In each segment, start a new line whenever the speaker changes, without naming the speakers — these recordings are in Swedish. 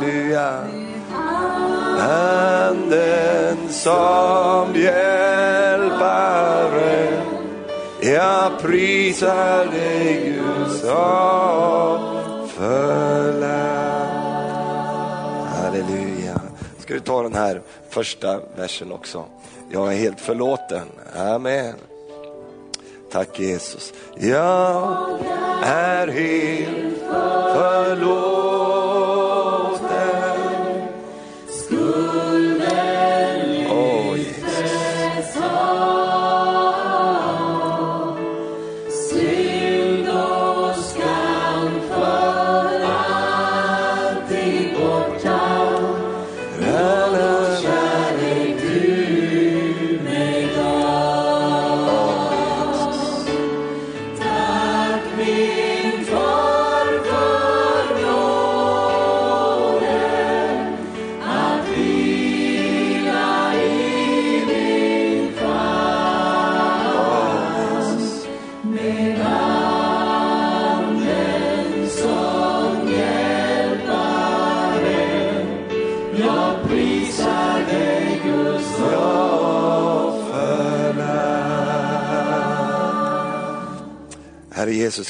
halleluja. Anden som hjälpare, jag prisar dig Gud som förlär. Halleluja. Ska du ta den här första versen också? Jag är helt förlåten. Amen. Tack Jesus. Jag är helt förlåten.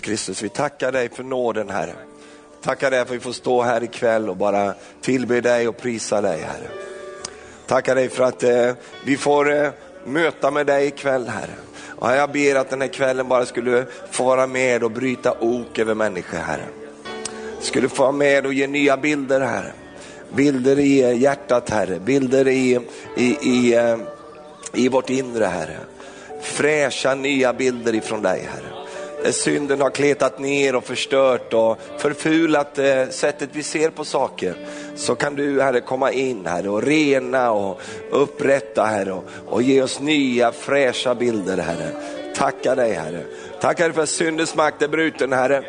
Jesus Kristus, vi tackar dig för nåden Herre. Tackar dig för att vi får stå här ikväll och bara tillbe dig och prisa dig Herre. Tackar dig för att eh, vi får eh, möta med dig ikväll Herre. Och jag ber att den här kvällen bara skulle få vara med och bryta ok över människor Herre. Skulle få vara med och ge nya bilder Herre. Bilder i eh, hjärtat Herre, bilder i, i, i, eh, i vårt inre Herre. Fräscha nya bilder ifrån dig Herre. Där synden har kletat ner och förstört och förfulat eh, sättet vi ser på saker. Så kan du Herre komma in Herre och rena och upprätta Herre och, och ge oss nya fräscha bilder Herre. Tacka dig Herre. Tackar dig för att syndens makt är bruten Herre.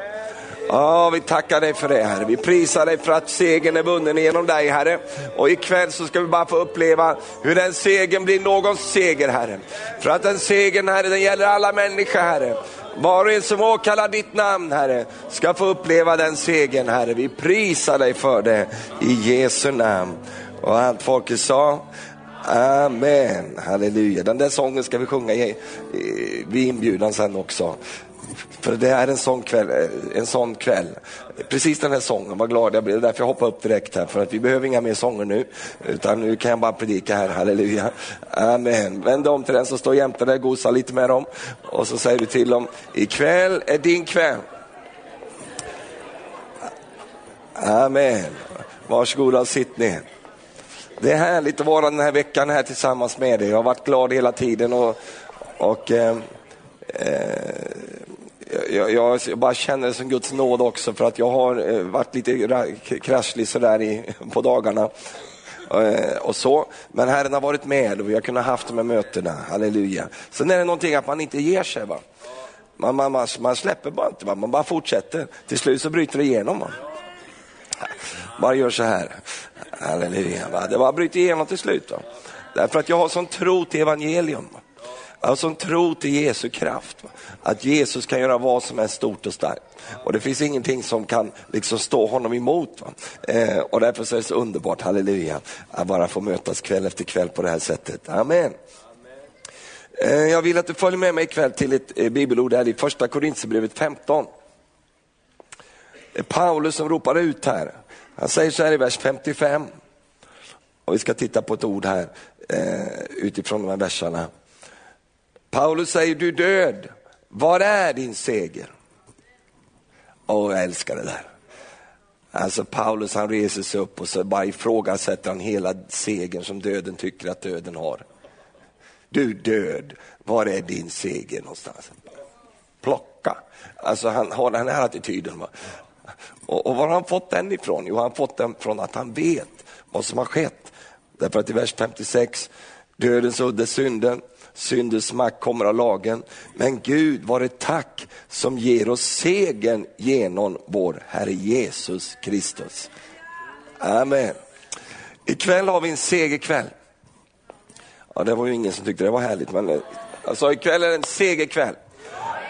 Ja, vi tackar dig för det Herre. Vi prisar dig för att segern är vunnen genom dig Herre. Och ikväll så ska vi bara få uppleva hur den segern blir någons seger Herre. För att den segern Herre, den gäller alla människor Herre. Var och en som åkallar ditt namn Herre, ska få uppleva den segern Herre. Vi prisar dig för det i Jesu namn. Och allt folket sa, Amen, halleluja. Den där sången ska vi sjunga i, i, vid inbjudan sen också. För det är en sån kväll, eh, en sån kväll. Precis den här sången, vad glad jag blev. Det är därför jag hoppar upp direkt här, för att vi behöver inga mer sånger nu. Utan nu kan jag bara predika här, halleluja. Amen. Vänd om till den som står jämte dig, gosa lite med dem. Och så säger du till dem, ikväll är din kväll. Amen. Varsågoda och sitt ner. Det är härligt att vara den här veckan här tillsammans med dig. Jag har varit glad hela tiden och, och eh, eh, jag, jag, jag, bara känner det som Guds nåd också för att jag har eh, varit lite kraschlig sådär i, på dagarna. Eh, och så. Men Herren har varit med och vi har kunnat haft de här mötena, halleluja. Sen är det någonting att man inte ger sig. Va? Man, man, man, man släpper bara inte, va? man bara fortsätter. Till slut så bryter det igenom. Va? Bara gör så här. Halleluja. Va? Det bara bryter igenom till slut. Va? Därför att jag har sån tro till evangelium. Va? Alltså en tro till Jesu kraft. Va? Att Jesus kan göra vad som är stort och starkt. Och det finns ingenting som kan liksom stå honom emot. Eh, och därför så är det så underbart, halleluja, att bara få mötas kväll efter kväll på det här sättet. Amen. Eh, jag vill att du följer med mig ikväll till ett eh, bibelord här i första Korintierbrevet 15. Det är Paulus som ropar ut här. Han säger så här i vers 55. Och vi ska titta på ett ord här eh, utifrån de här verserna. Paulus säger, du död, var är din seger? Åh, jag älskar det där. Alltså Paulus han reser sig upp och så bara ifrågasätter han hela segern som döden tycker att döden har. Du död, var är din seger någonstans? Plocka. Alltså han har den här attityden. Va? Och, och var har han fått den ifrån? Jo, han har fått den från att han vet vad som har skett. Därför att i vers 56, dödens udde synden, syndens makt kommer av lagen. Men Gud var ett tack som ger oss segern genom vår Herre Jesus Kristus. Amen. Ikväll har vi en segerkväll. Ja, det var ju ingen som tyckte det var härligt, men alltså ikväll är det en segerkväll.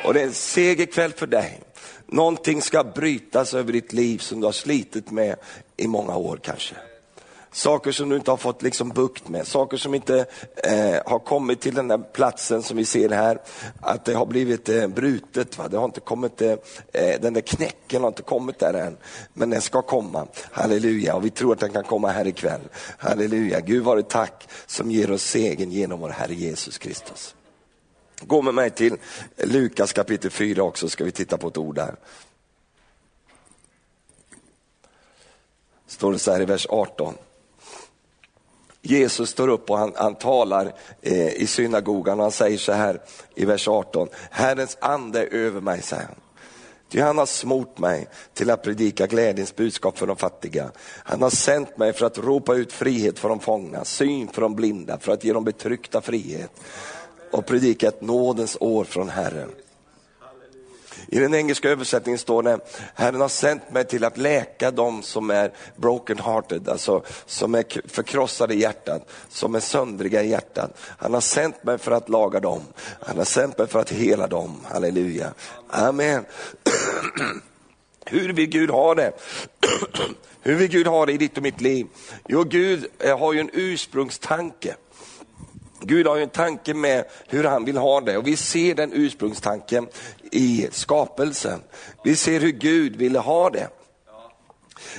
Och det är en segerkväll för dig. Någonting ska brytas över ditt liv som du har slitit med i många år kanske. Saker som du inte har fått liksom bukt med, saker som inte eh, har kommit till den där platsen som vi ser här, att det har blivit eh, brutet. Va? Det har inte kommit, eh, eh, den där knäcken har inte kommit där än, men den ska komma. Halleluja, och vi tror att den kan komma här ikväll. Halleluja, Gud vare tack som ger oss segern genom vår Herre Jesus Kristus. Gå med mig till Lukas kapitel 4 också, ska vi titta på ett ord där. Står det så här i vers 18. Jesus står upp och han, han talar eh, i synagogan och han säger så här i vers 18. Herrens ande är över mig, säger han. Ty han har smort mig till att predika glädjens budskap för de fattiga. Han har sänt mig för att ropa ut frihet för de fångna, syn för de blinda, för att ge de betryckta frihet och predika ett nådens år från Herren. I den engelska översättningen står det, Herren har sänt mig till att läka de som är broken hearted, alltså som är förkrossade i hjärtat, som är söndriga i hjärtat. Han har sänt mig för att laga dem, han har sänt mig för att hela dem, halleluja. Amen. Hur vill Gud ha det? Hur vill Gud ha det i ditt och mitt liv? Jo, Gud eh, har ju en ursprungstanke. Gud har ju en tanke med hur han vill ha det och vi ser den ursprungstanken i skapelsen. Vi ser hur Gud ville ha det.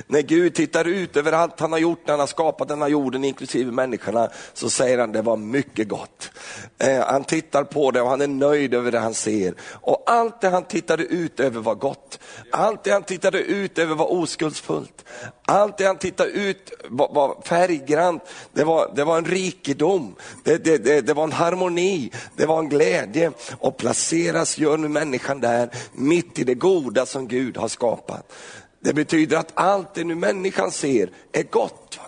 När Gud tittar ut över allt han har gjort när han har skapat denna jorden inklusive människorna så säger han det var mycket gott. Eh, han tittar på det och han är nöjd över det han ser. Och allt det han tittade ut över var gott. Allt det han tittade ut över var oskuldsfullt. Allt det han tittade ut var, var färggrant. Det var, det var en rikedom, det, det, det, det var en harmoni, det var en glädje. Och placeras gör nu människan där mitt i det goda som Gud har skapat. Det betyder att allt det nu människan ser är gott.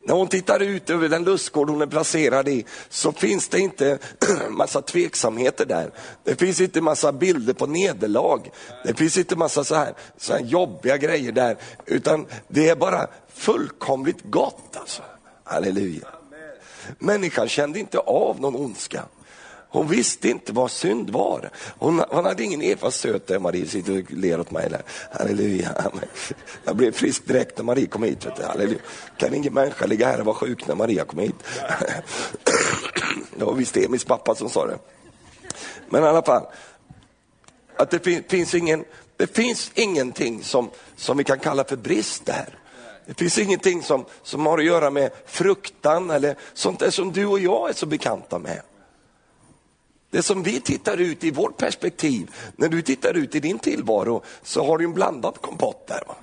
När hon tittar ut över den lustgård hon är placerad i så finns det inte massa tveksamheter där. Det finns inte massa bilder på nederlag. Det finns inte massa så här, så här jobbiga grejer där. Utan det är bara fullkomligt gott. Alltså. Halleluja. Människan kände inte av någon ondska. Hon visste inte vad synd var. Hon, hon hade ingen Evas söt där Marie sitter och ler åt mig. Där. Halleluja. Jag blev frisk direkt när Marie kom hit. Vet du. Halleluja. Kan ingen människa ligga här och vara sjuk när Maria kom hit? Det var visst Emils pappa som sa det. Men i alla fall, att det fin finns, ingen, det finns ingenting som, som vi kan kalla för brist där. Det finns ingenting som, som har att göra med fruktan eller sånt där som du och jag är så bekanta med. Det som vi tittar ut i vårt perspektiv, när du tittar ut i din tillvaro så har du en blandad kompott där. Va?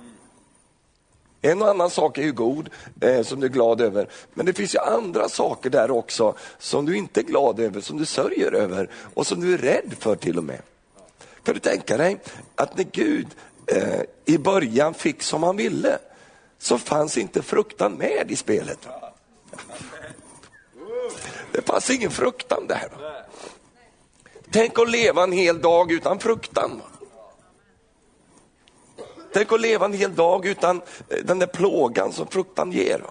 En och annan sak är ju god, eh, som du är glad över. Men det finns ju andra saker där också som du inte är glad över, som du sörjer över och som du är rädd för till och med. Kan du tänka dig att när Gud eh, i början fick som han ville så fanns inte fruktan med i spelet. Det fanns ingen fruktan där. Tänk att leva en hel dag utan fruktan. Tänk att leva en hel dag utan eh, den där plågan som fruktan ger.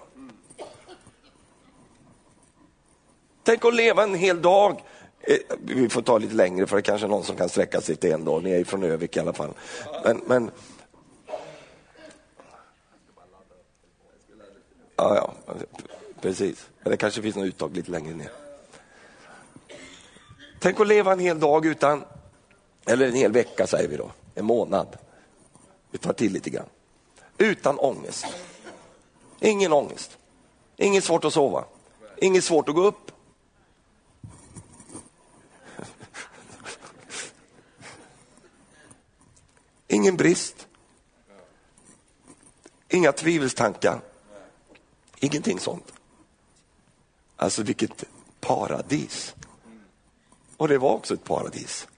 Tänk att leva en hel dag eh, vi får ta lite längre för det kanske är någon som kan sträcka sig till en dag. Ni är ju från Övik i alla fall. Men, men... Ja, ja, precis. Men det kanske finns något uttag lite längre ner. Tänk att leva en hel dag utan, eller en hel vecka säger vi då, en månad. Vi tar till lite grann. Utan ångest. Ingen ångest. Inget svårt att sova. Inget svårt att gå upp. Ingen brist. Inga tvivelstankar. Ingenting sånt. Alltså vilket paradis. Och det var också ett paradis.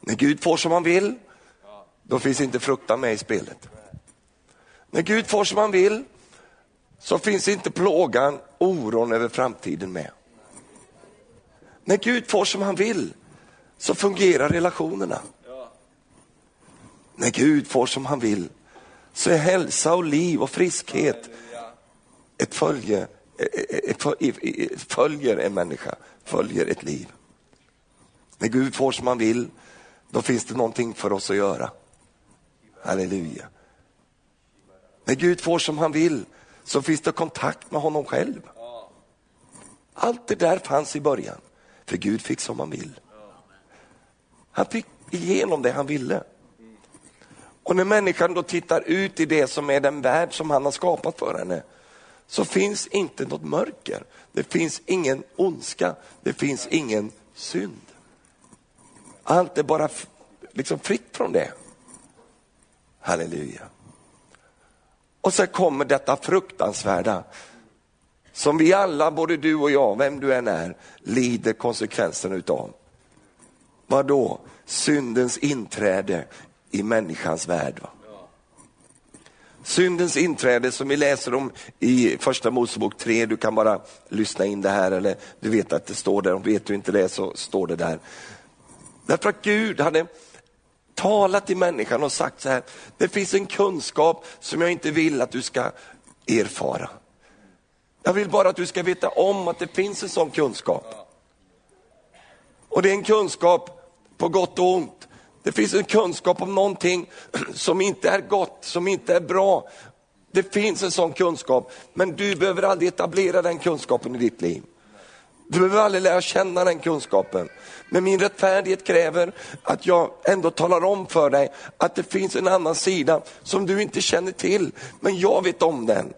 När Gud får som han vill, då finns inte fruktan med i spelet. När Gud får som han vill, så finns inte plågan, oron över framtiden med. När Gud får som han vill, så fungerar relationerna. När Gud får som han vill, så är hälsa och liv och friskhet ett följe, ett, följer en människa, följer ett liv. När Gud får som han vill då finns det någonting för oss att göra. Halleluja. När Gud får som han vill så finns det kontakt med honom själv. Allt det där fanns i början, för Gud fick som han vill. Han fick igenom det han ville. Och när människan då tittar ut i det som är den värld som han har skapat för henne, så finns inte något mörker. Det finns ingen ondska, det finns ingen synd. Allt är bara liksom fritt från det. Halleluja. Och så kommer detta fruktansvärda som vi alla, både du och jag, vem du än är, lider konsekvenserna utav. Vad då? Syndens inträde i människans värld. Va? Syndens inträde som vi läser om i första Mosebok 3, du kan bara lyssna in det här eller du vet att det står där, om vet du inte det så står det där. Därför att Gud hade talat till människan och sagt så här, det finns en kunskap som jag inte vill att du ska erfara. Jag vill bara att du ska veta om att det finns en sån kunskap. Och det är en kunskap på gott och ont. Det finns en kunskap om någonting som inte är gott, som inte är bra. Det finns en sån kunskap, men du behöver aldrig etablera den kunskapen i ditt liv. Du behöver aldrig lära känna den kunskapen. Men min rättfärdighet kräver att jag ändå talar om för dig att det finns en annan sida som du inte känner till, men jag vet om den.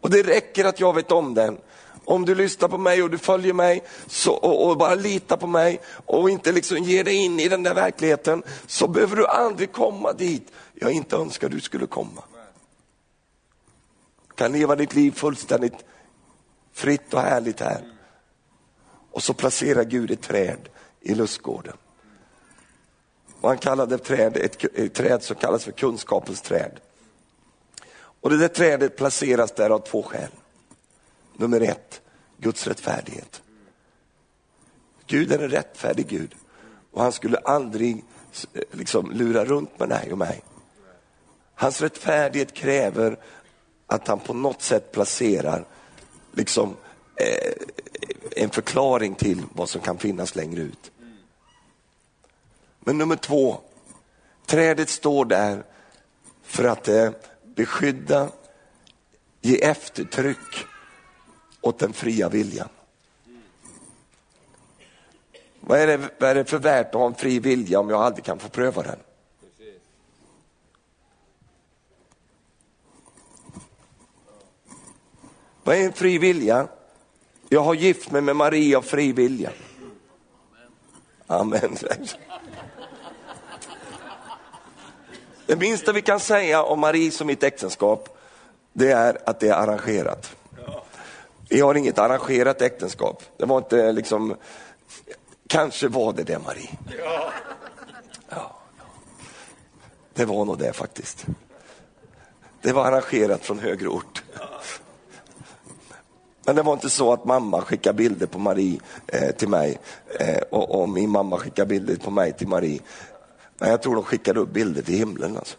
Och det räcker att jag vet om den. Om du lyssnar på mig och du följer mig så, och, och, bara litar på mig och inte liksom ger dig in i den där verkligheten så behöver du aldrig komma dit jag inte önskar du skulle komma. Du kan leva ditt liv fullständigt fritt och härligt här. Och så placerar Gud ett träd i lustgården. Och han kallade träd, ett, ett träd som kallas för kunskapens träd. Och det där trädet placeras där av två skäl. Nummer ett, Guds rättfärdighet. Gud är en rättfärdig Gud och han skulle aldrig liksom, lura runt med dig och mig. Hans rättfärdighet kräver att han på något sätt placerar liksom, Eh, en förklaring till vad som kan finnas längre ut. Men nummer två, trädet står där för att eh, beskydda, ge eftertryck åt den fria viljan. Vad är, det, vad är det för värt att ha en fri vilja om jag aldrig kan få pröva den? Vad är en fri vilja? Jag har gift mig med Maria av fri vilja. Amen. Det minsta vi kan säga om Marie som mitt äktenskap, det är att det är arrangerat. Vi har inget arrangerat äktenskap. Det var inte liksom, kanske var det det Marie. Ja. Det var nog det faktiskt. Det var arrangerat från högre ort. Men det var inte så att mamma skickade bilder på Marie eh, till mig eh, och, och, min mamma skickade bilder på mig till Marie. Men jag tror de skickade upp bilder till himlen. Alltså.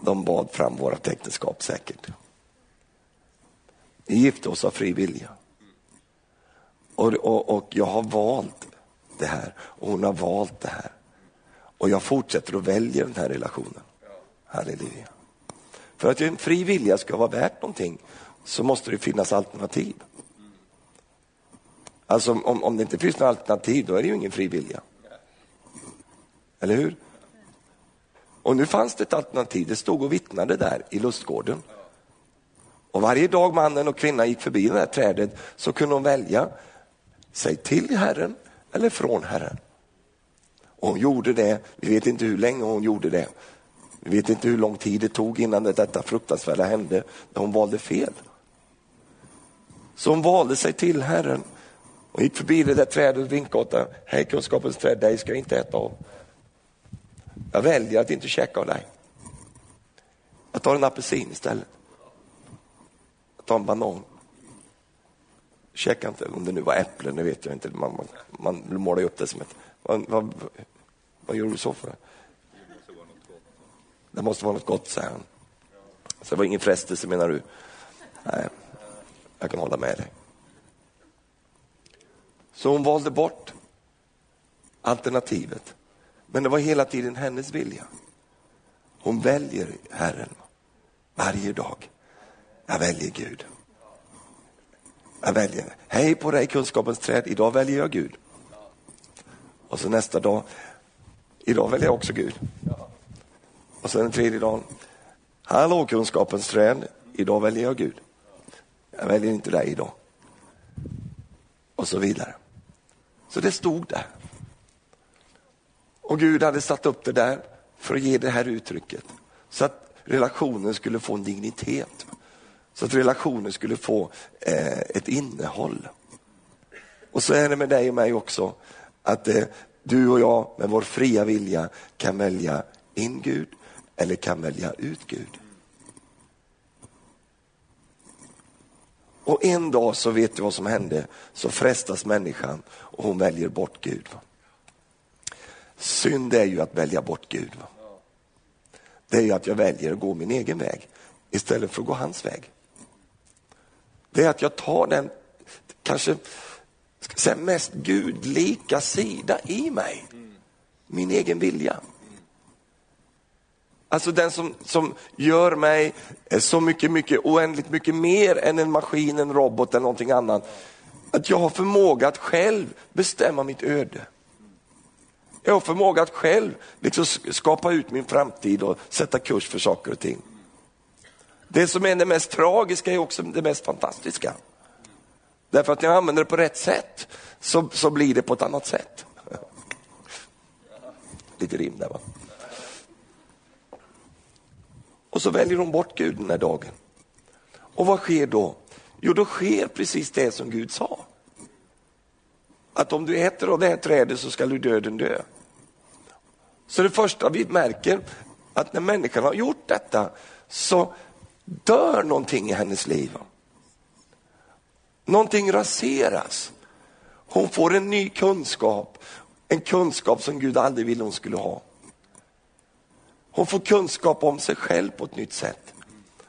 De bad fram vårt äktenskap säkert. Vi gifte oss av fri vilja. Och, och, och, jag har valt det här och hon har valt det här. Och jag fortsätter att välja den här relationen. Halleluja. För att en fri vilja ska vara värt någonting så måste det finnas alternativ. Alltså om, om det inte finns några alternativ då är det ju ingen fri vilja. Eller hur? Och nu fanns det ett alternativ, det stod och vittnade där i lustgården. Och varje dag mannen och kvinnan gick förbi det här trädet så kunde de välja sig till Herren eller från Herren. Och hon gjorde det, vi vet inte hur länge hon gjorde det. Vi vet inte hur lång tid det tog innan detta fruktansvärda hände, när hon valde fel. Så hon valde sig till Herren och gick förbi det där trädet och vinkade åt Hej kunskapens träd, dig ska jag inte äta av. Jag väljer att inte käka av dig. Jag tar en apelsin istället. Jag tar en banan. Käka inte, om det nu var äpplen, det vet jag inte. Man, man, man målar upp det som ett... Vad, vad, vad gjorde du så för? Det måste vara något gott, säger han. Så det var ingen frestelse menar du? Nej, jag kan hålla med dig. Så hon valde bort alternativet. Men det var hela tiden hennes vilja. Hon väljer Herren varje dag. Jag väljer Gud. Jag väljer. Hej på dig kunskapens träd, idag väljer jag Gud. Och så nästa dag, idag väljer jag också Gud. Och sen den tredje dagen, hallå kunskapens träd, idag väljer jag Gud. Jag väljer inte dig idag. Och så vidare. Så det stod där. Och Gud hade satt upp det där för att ge det här uttrycket. Så att relationen skulle få en dignitet. Så att relationen skulle få eh, ett innehåll. Och så är det med dig och mig också, att eh, du och jag med vår fria vilja kan välja in Gud eller kan välja ut Gud. Och en dag så vet du vad som hände, så frestas människan och hon väljer bort Gud. Synd är ju att välja bort Gud. Det är ju att jag väljer att gå min egen väg istället för att gå hans väg. Det är att jag tar den kanske säga, mest gudlika sida i mig. Min egen vilja. Alltså den som, som gör mig eh, så mycket, mycket, oändligt mycket mer än en maskin, en robot eller någonting annat. Att jag har förmåga att själv bestämma mitt öde. Jag har förmåga att själv liksom skapa ut min framtid och sätta kurs för saker och ting. Det som är det mest tragiska är också det mest fantastiska. Därför att när jag använder det på rätt sätt så, så blir det på ett annat sätt. Lite rim där va. Och så väljer hon bort Gud den här dagen. Och vad sker då? Jo, då sker precis det som Gud sa. Att om du äter av det här trädet så ska du döden dö. Så det första vi märker, att när människan har gjort detta så dör någonting i hennes liv. Någonting raseras. Hon får en ny kunskap, en kunskap som Gud aldrig ville hon skulle ha. Hon får kunskap om sig själv på ett nytt sätt.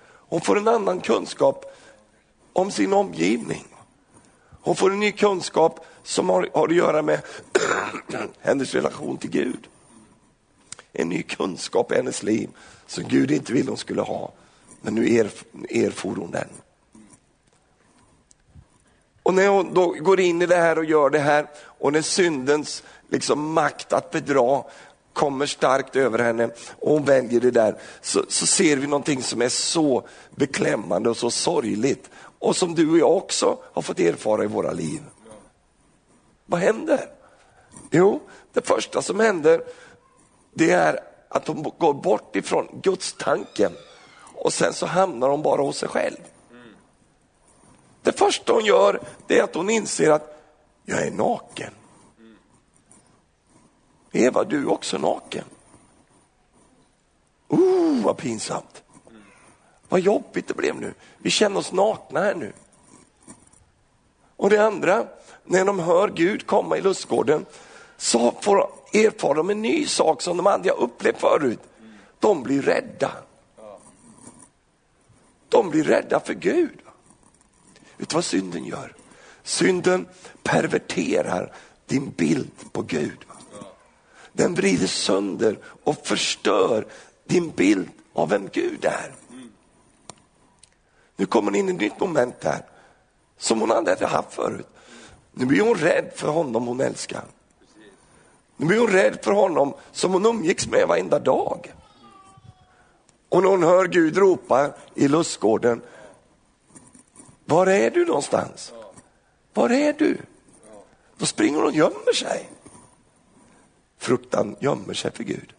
Hon får en annan kunskap om sin omgivning. Hon får en ny kunskap som har, har att göra med hennes relation till Gud. En ny kunskap i hennes liv som Gud inte ville hon skulle ha. Men nu erf erfor hon den. Och när hon då går in i det här och gör det här och när syndens liksom, makt att bedra kommer starkt över henne och hon väljer det där, så, så ser vi någonting som är så beklämmande och så sorgligt och som du och jag också har fått erfara i våra liv. Vad händer? Jo, det första som händer det är att hon går bort ifrån Guds tanken och sen så hamnar hon bara hos sig själv. Det första hon gör det är att hon inser att jag är naken. Eva, du är också naken. Oh, vad pinsamt. Vad jobbigt det blev nu. Vi känner oss nakna här nu. Och det andra, när de hör Gud komma i lustgården så får erfara de en ny sak som de aldrig har upplevt förut. De blir rädda. De blir rädda för Gud. Vet du vad synden gör? Synden perverterar din bild på Gud. Den vrider sönder och förstör din bild av vem Gud är. Nu kommer hon in i ett nytt moment här som hon aldrig hade haft förut. Nu blir hon rädd för honom hon älskar. Nu blir hon rädd för honom som hon umgicks med varenda dag. Och när hon hör Gud ropa i lustgården, var är du någonstans? Var är du? Då springer hon och gömmer sig. Fruktan gömmer sig för Gud.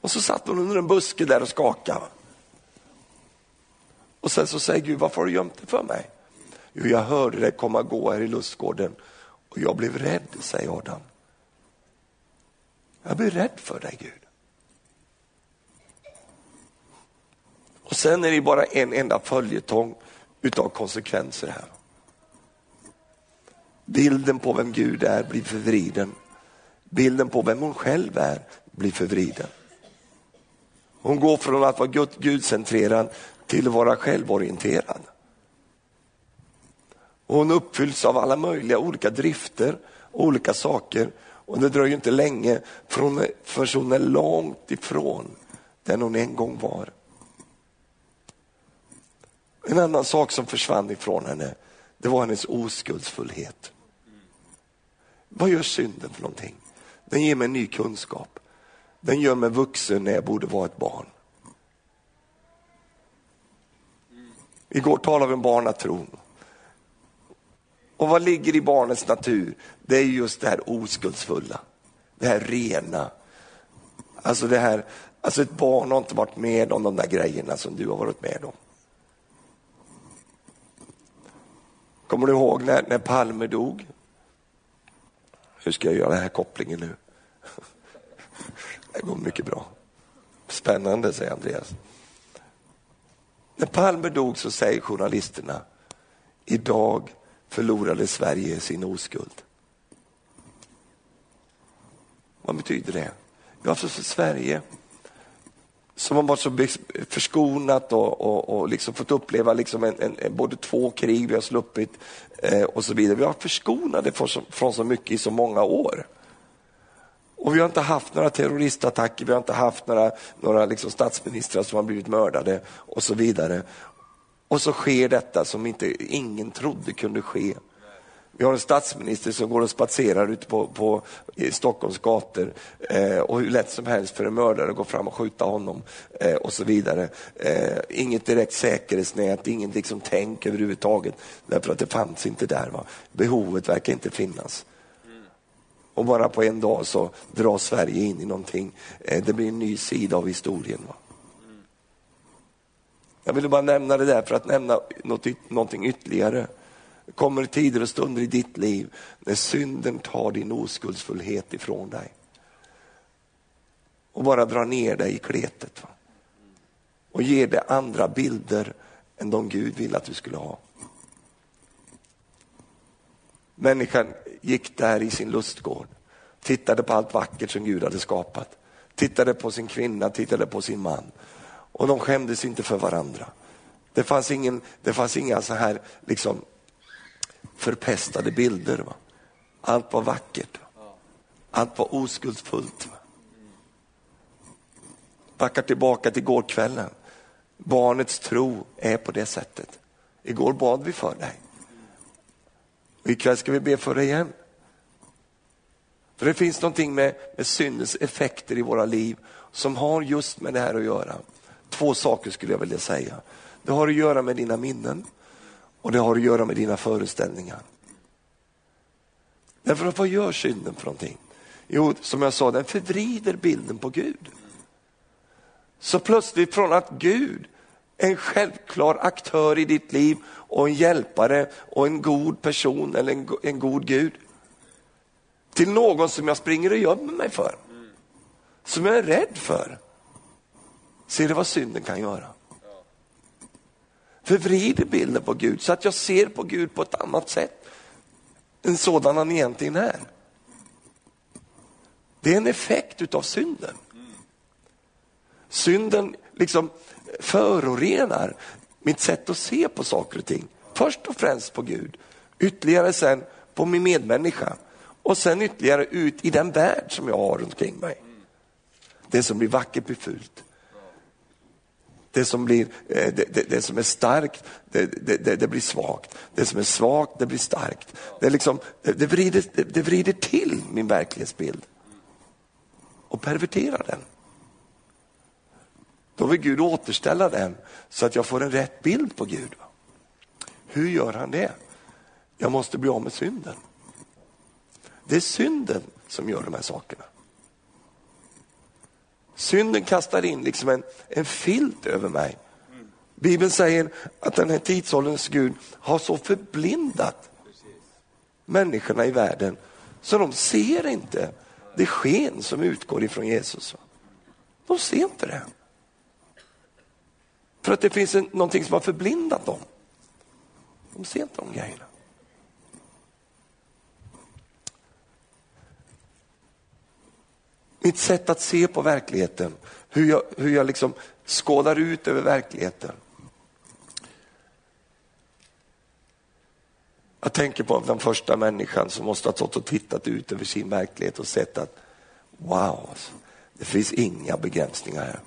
Och så satt hon under en buske där och skakade. Och sen så säger Gud, varför har du gömt dig för mig? Jo, jag hörde dig komma gå här i lustgården och jag blev rädd, säger Adam. Jag blev rädd för dig Gud. Och sen är det bara en enda följetong utav konsekvenser här. Bilden på vem Gud är blir förvriden. Bilden på vem hon själv är blir förvriden. Hon går från att vara gudcentrerad till att vara självorienterad. hon uppfylls av alla möjliga olika drifter, olika saker Och det dröjer inte länge förrän hon är långt ifrån den hon en gång var. En annan sak som försvann ifrån henne, det var hennes oskuldsfullhet. Vad gör synden för någonting? Den ger mig ny kunskap. Den gör mig vuxen när jag borde vara ett barn. Igår talade vi om barnatron. Och vad ligger i barnets natur? Det är just det här oskuldsfulla, det här rena. Alltså det här, alltså ett barn har inte varit med om de där grejerna som du har varit med om. Kommer du ihåg när, när Palme dog? Hur ska jag göra den här kopplingen nu? Det går mycket bra. Spännande, säger Andreas. När Palme dog så säger journalisterna, idag förlorade Sverige sin oskuld. Vad betyder det? Ja, alltså, för Sverige som har varit så förskonat och, och, och liksom fått uppleva liksom en, en, en, både två krig vi har sluppit eh, och så vidare. Vi har förskonade från så, från så mycket i så många år. Och vi har inte haft några terroristattacker, vi har inte haft några, några liksom statsministrar som har blivit mördade och så vidare. Och så sker detta som inte ingen trodde kunde ske. Vi har en statsminister som går och spatserar ute på, på Stockholms gator eh, och hur lätt som helst för en mördare att gå fram och skjuta honom eh, och så vidare. Eh, inget direkt säkerhetsnät, inget liksom tänk överhuvudtaget därför att det fanns inte där. Va? Behovet verkar inte finnas. Och bara på en dag så dras Sverige in i någonting. Eh, det blir en ny sida av historien. Va? Jag ville bara nämna det där för att nämna något, någonting ytterligare. Det kommer tider och stunder i ditt liv när synden tar din oskuldsfullhet ifrån dig. Och bara drar ner dig i kletet. Va? Och ger dig andra bilder än de Gud vill att du skulle ha. Människan gick där i sin lustgård, tittade på allt vackert som Gud hade skapat. Tittade på sin kvinna, tittade på sin man. Och de skämdes inte för varandra. Det fanns, ingen, det fanns inga så här liksom förpestade bilder. Va? Allt var vackert. Allt var oskuldsfullt. Va? Backar tillbaka till gårdkvällen, Barnets tro är på det sättet. Igår bad vi för dig. Och ikväll ska vi be för dig igen. För det finns någonting med, med syndens effekter i våra liv som har just med det här att göra. Två saker skulle jag vilja säga. Det har att göra med dina minnen och det har att göra med dina föreställningar. Därför att vad gör synden för någonting? Jo, som jag sa, den förvrider bilden på Gud. Så plötsligt från att Gud en självklar aktör i ditt liv och en hjälpare och en god person eller en, en god Gud. Till någon som jag springer och gömmer mig för. Som jag är rädd för. Ser du vad synden kan göra? Förvrider bilden på Gud så att jag ser på Gud på ett annat sätt än sådan han egentligen är. Det är en effekt utav synden. Synden liksom förorenar mitt sätt att se på saker och ting. Först och främst på Gud, ytterligare sen på min medmänniska och sen ytterligare ut i den värld som jag har runt omkring mig. Det som blir vackert blir fult. Det som, blir, eh, det, det, det som är starkt, det, det, blir svagt. Det som är svagt, det blir starkt. Det, liksom, det, vrider, det, vrider till min verklighetsbild och perverterar den. Då vill Gud återställa den så att jag får en rätt bild på Gud. Hur gör han det? Jag måste bli av med synden. Det är synden som gör de här sakerna. Synden kastar in liksom en, en filt över mig. Bibeln säger att den här tidsålderns Gud har så förblindat människorna i världen så de ser inte det sken som utgår ifrån Jesus. De ser inte det. För att det finns en, någonting som har förblindat dem. De ser inte de grejerna. Mitt sätt att se på verkligheten, hur jag, hur jag liksom skådar ut över verkligheten. Jag tänker på den första människan som måste ha stått och tittat ut över sin verklighet och sett att wow, alltså, det finns inga begränsningar här.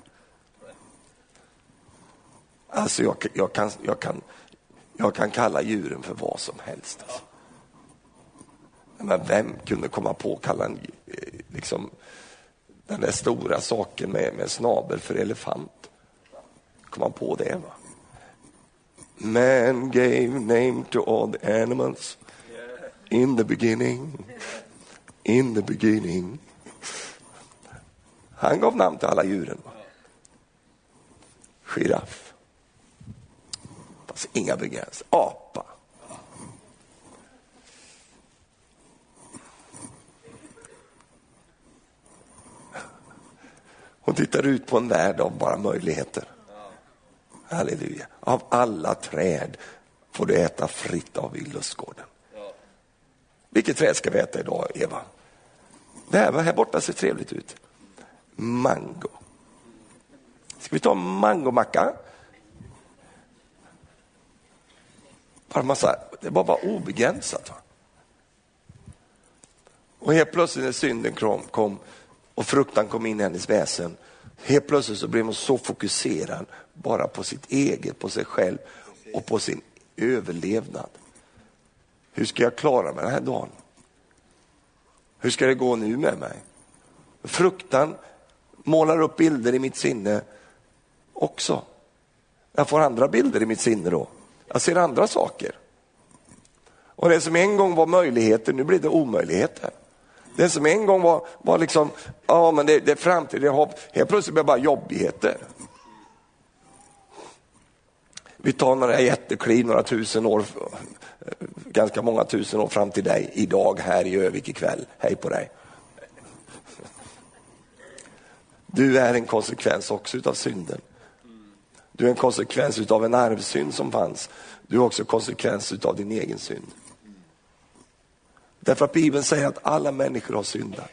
Alltså jag, jag, kan, jag, kan, jag kan kalla djuren för vad som helst. Alltså. Men vem kunde komma på att kalla en, eh, liksom, den där stora saken med, med snabel för elefant? Kom man på det? Va? Man gave name to all the animals in the beginning, in the beginning. Han gav namn till alla djuren. Giraff. Fast inga begränsningar. Apa. Hon tittar ut på en värld av bara möjligheter. Halleluja. Av alla träd får du äta fritt av i lustgården. Vilket träd ska vi äta idag, Eva? Det här, här borta ser trevligt ut. Mango. Ska vi ta mangomacka? Bara massa, det var bara obegränsat. Va? Och helt plötsligt när synden kom, kom och fruktan kom in i hennes väsen, helt plötsligt så blev hon så fokuserad bara på sitt eget, på sig själv och på sin överlevnad. Hur ska jag klara mig den här dagen? Hur ska det gå nu med mig? Fruktan målar upp bilder i mitt sinne också. Jag får andra bilder i mitt sinne då. Jag ser andra saker. Och det som en gång var möjligheter, nu blir det omöjligheter. Det som en gång var, var liksom, ja men det, det är framtid, det är hopp. Helt plötsligt blir det bara jobbigheter. Vi tar några jättekliv, några tusen år, ganska många tusen år fram till dig idag här i Övik ikväll. Hej på dig. Du är en konsekvens också utav synden. Du är en konsekvens utav en arvsynd som fanns. Du är också konsekvens utav din egen synd. Därför att Bibeln säger att alla människor har syndat.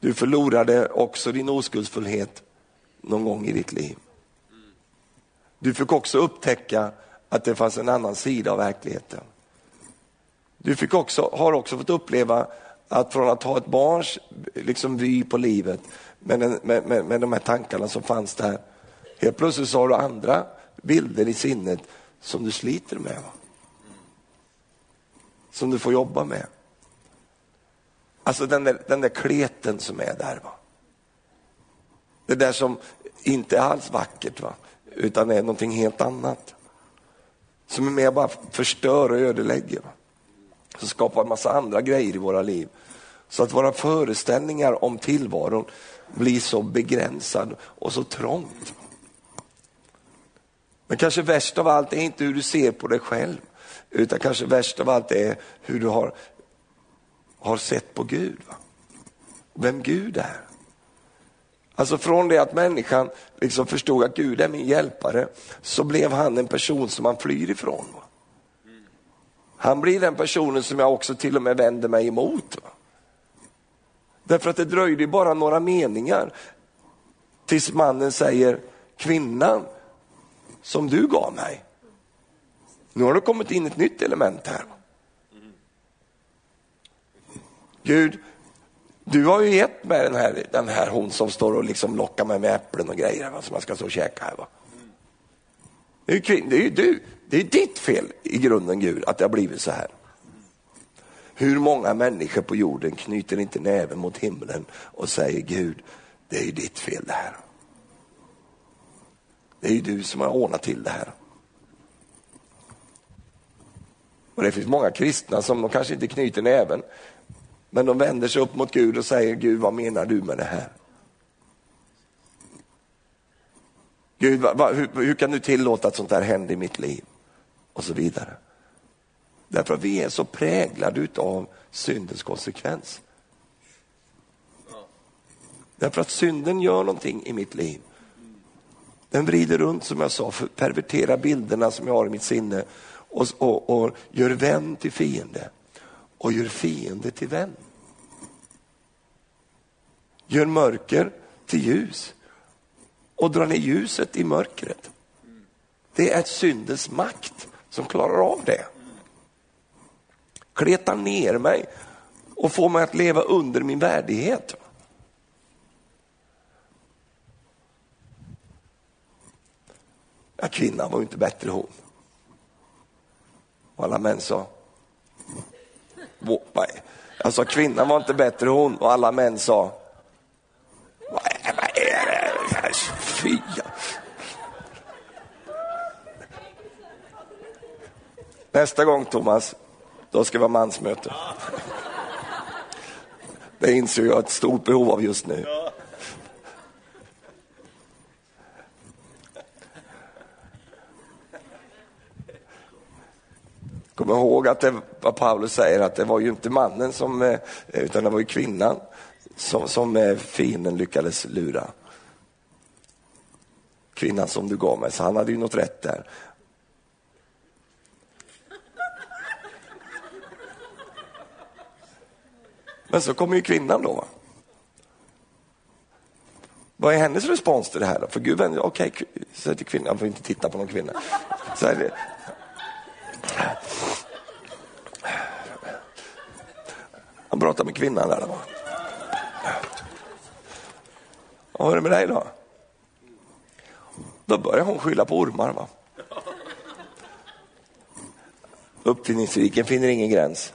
Du förlorade också din oskuldsfullhet någon gång i ditt liv. Du fick också upptäcka att det fanns en annan sida av verkligheten. Du fick också, har också fått uppleva att från att ha ett barns liksom, vy på livet med, den, med, med, med de här tankarna som fanns där, helt plötsligt så har du andra bilder i sinnet som du sliter med. Va? Som du får jobba med. Alltså den där, den där kleten som är där. Va? Det där som inte är alls vackert. Va? utan är någonting helt annat. Som är med och bara förstör och ödelägger. Som skapar en massa andra grejer i våra liv. Så att våra föreställningar om tillvaron blir så begränsad och så trångt. Men kanske värst av allt är inte hur du ser på dig själv, utan kanske värst av allt är hur du har, har sett på Gud. Va? Vem Gud är. Alltså från det att människan liksom förstod att Gud är min hjälpare, så blev han en person som man flyr ifrån. Va? Han blir den personen som jag också till och med vänder mig emot. Va? Därför att det dröjde bara några meningar tills mannen säger, kvinnan som du gav mig, nu har det kommit in ett nytt element här. Gud, du har ju gett mig den här, den här hon som står och liksom lockar mig med äpplen och grejer va, som jag ska stå och käka här. Va? Det är ju kvinn, det är ju du, det är ditt fel i grunden Gud att det har blivit så här. Hur många människor på jorden knyter inte näven mot himlen och säger Gud, det är ju ditt fel det här. Det är ju du som har ordnat till det här. Och det finns många kristna som de kanske inte knyter näven, men de vänder sig upp mot Gud och säger, Gud vad menar du med det här? Gud, va, va, hur, hur, kan du tillåta att sånt här händer i mitt liv? Och så vidare. Därför att vi är så präglade av syndens konsekvens. Därför att synden gör någonting i mitt liv. Den vrider runt, som jag sa, perverterar bilderna som jag har i mitt sinne och, och, och gör vän till fiende och gör fiende till vän. Gör mörker till ljus och drar ner ljuset i mörkret. Det är syndens makt som klarar av det. Kletar ner mig och får mig att leva under min värdighet. Ja, kvinnan var ju inte bättre hon. Och alla män sa, nej. Alltså kvinnan var inte bättre hon och alla män sa, vad är det? Fy. Nästa gång Thomas, då ska det vara mansmöte. Det inser jag ett stort behov av just nu. Kom ihåg att det, vad Paulus säger, att det var ju inte mannen som, eh, utan det var ju kvinnan som, som eh, fienden lyckades lura. Kvinnan som du gav mig, så han hade ju något rätt där. Men så kommer ju kvinnan då. Vad är hennes respons till det här? Då? För Gud, okej, okay, säger till kvinnan, jag får inte titta på någon kvinna. Så här, han pratar med kvinnan där. Då. Vad är det med dig då? Då börjar hon skylla på ormar. Va? Uppfinningsriken finner ingen gräns.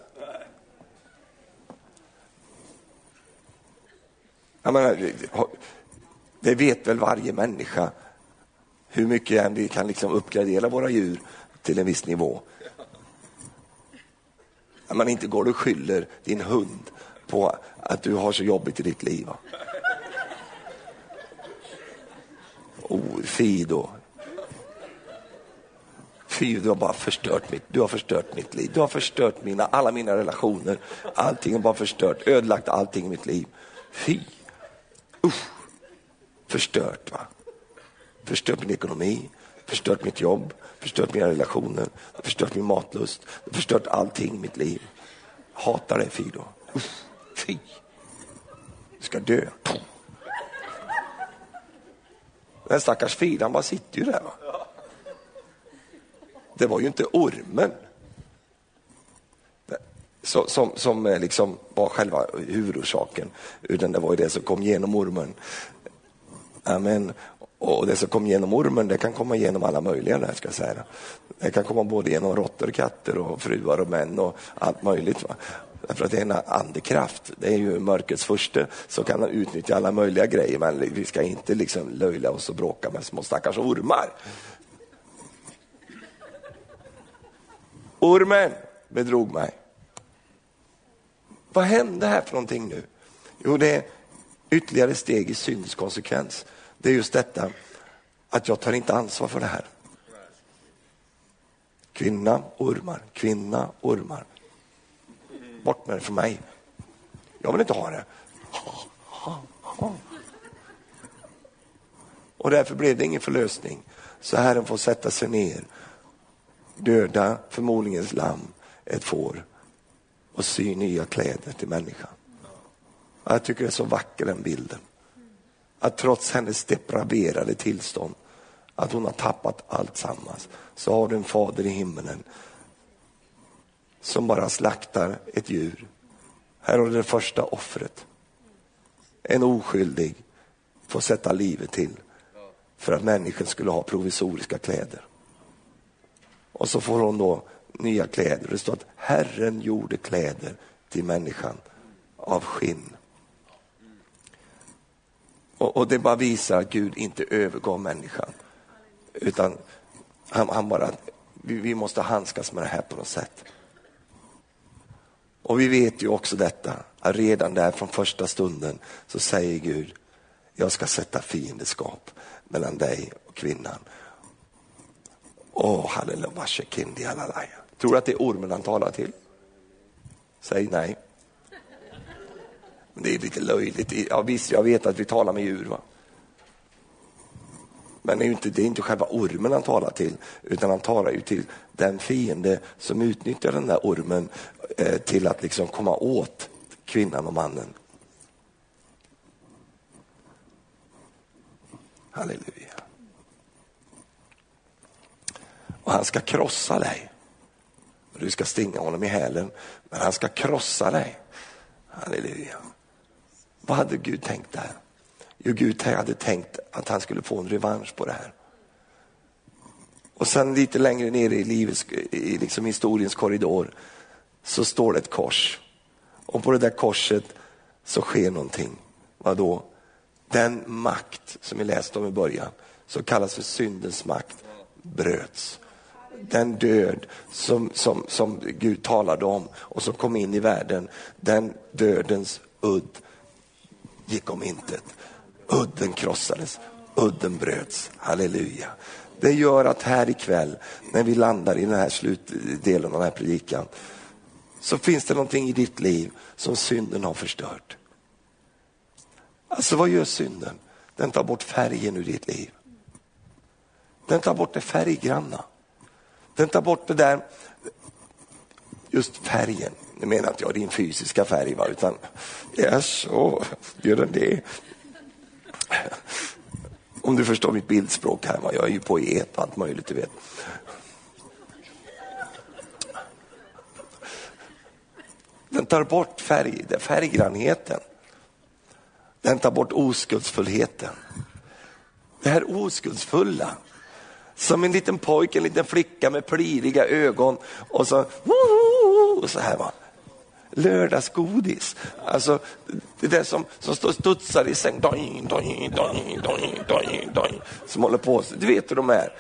Jag menar, det vet väl varje människa hur mycket än vi kan liksom uppgradera våra djur till en viss nivå. Man inte går och skyller din hund på att du har så jobbigt i ditt liv. Oh, Fido. Fy, du har bara förstört mitt, du har förstört mitt liv. Du har förstört mina, alla mina relationer. Allting har bara förstört, ödelagt allting i mitt liv. Fy. Usch. Förstört va. Förstört min ekonomi, förstört mitt jobb, förstört mina relationer, förstört min matlust, förstört allting i mitt liv. Hatar dig Fido. Fy. Du ska dö. Den stackars Fido, han bara sitter ju där. Va? Det var ju inte ormen som, som eh, liksom var själva huvudorsaken, utan det var ju det som kom genom ormen. Amen. Och det som kom genom ormen, det kan komma genom alla möjliga där, ska jag säga. Det kan komma både genom råttor, katter och fruar och män och allt möjligt. Va? Därför att det är en andekraft, det är ju mörkrets första, så kan han utnyttja alla möjliga grejer, men vi ska inte liksom löjla oss och bråka med små stackars ormar. Ormen bedrog mig. Vad hände här för någonting nu? Jo, det är ytterligare steg i syndens konsekvens. Det är just detta att jag tar inte ansvar för det här. Kvinna, ormar, kvinna, ormar. Bort med det från mig. Jag vill inte ha det. Och därför blev det ingen förlösning. Så Herren får sätta sig ner, döda förmodligen ett lamm, ett får och sy nya kläder till människan. Jag tycker det är så vacker den bilden. Att trots hennes depraverade tillstånd, att hon har tappat allt sammans, så har du en fader i himmelen som bara slaktar ett djur. Här har du det första offret. En oskyldig får sätta livet till för att människan skulle ha provisoriska kläder. Och så får hon då nya kläder. Det står att Herren gjorde kläder till människan av skinn. Och, och det bara visar att Gud inte övergav människan. Utan han, han bara, vi, vi måste handskas med det här på något sätt. Och vi vet ju också detta, att redan där från första stunden så säger Gud, jag ska sätta fiendeskap mellan dig och kvinnan. Åh, halleluja, kindi halleluja. Tror du att det är ormen han talar till? Säg nej. Det är lite löjligt. Ja, visst, jag vet att vi talar med djur. Va? Men det är, inte, det är inte själva ormen han talar till, utan han talar ju till den fiende som utnyttjar den där ormen eh, till att liksom komma åt kvinnan och mannen. Halleluja. Och han ska krossa dig. du ska stinga honom i hälen, men han ska krossa dig. Halleluja. Vad hade Gud tänkt där? Jo, Gud hade tänkt att han skulle få en revansch på det här. Och sen lite längre ner i livets, i liksom historiens korridor så står det ett kors. Och på det där korset så sker någonting. Vadå? Den makt som vi läste om i början, som kallas för syndens makt, bröts. Den död som, som, som Gud talade om och som kom in i världen, den dödens udd gick om intet. Udden krossades, udden bröts. Halleluja. Det gör att här ikväll, när vi landar i den här slutdelen av den här predikan, så finns det någonting i ditt liv som synden har förstört. Alltså vad gör synden? Den tar bort färgen ur ditt liv. Den tar bort det färggranna. Den tar bort det där, just färgen. Nu menar inte jag din fysiska färg, va? utan yes, så gör den det? Om du förstår mitt bildspråk här, va? jag är ju poet och allt möjligt du vet. Den tar bort färg, färggrannheten. Den tar bort oskuldsfullheten. Det här oskuldsfulla, som en liten pojke, en liten flicka med pliriga ögon och så, och så här va. Lördagsgodis, alltså det där som, som står studsar i säng, doing, doing, doing, doing, doing, doing, som håller på. Du vet hur de är.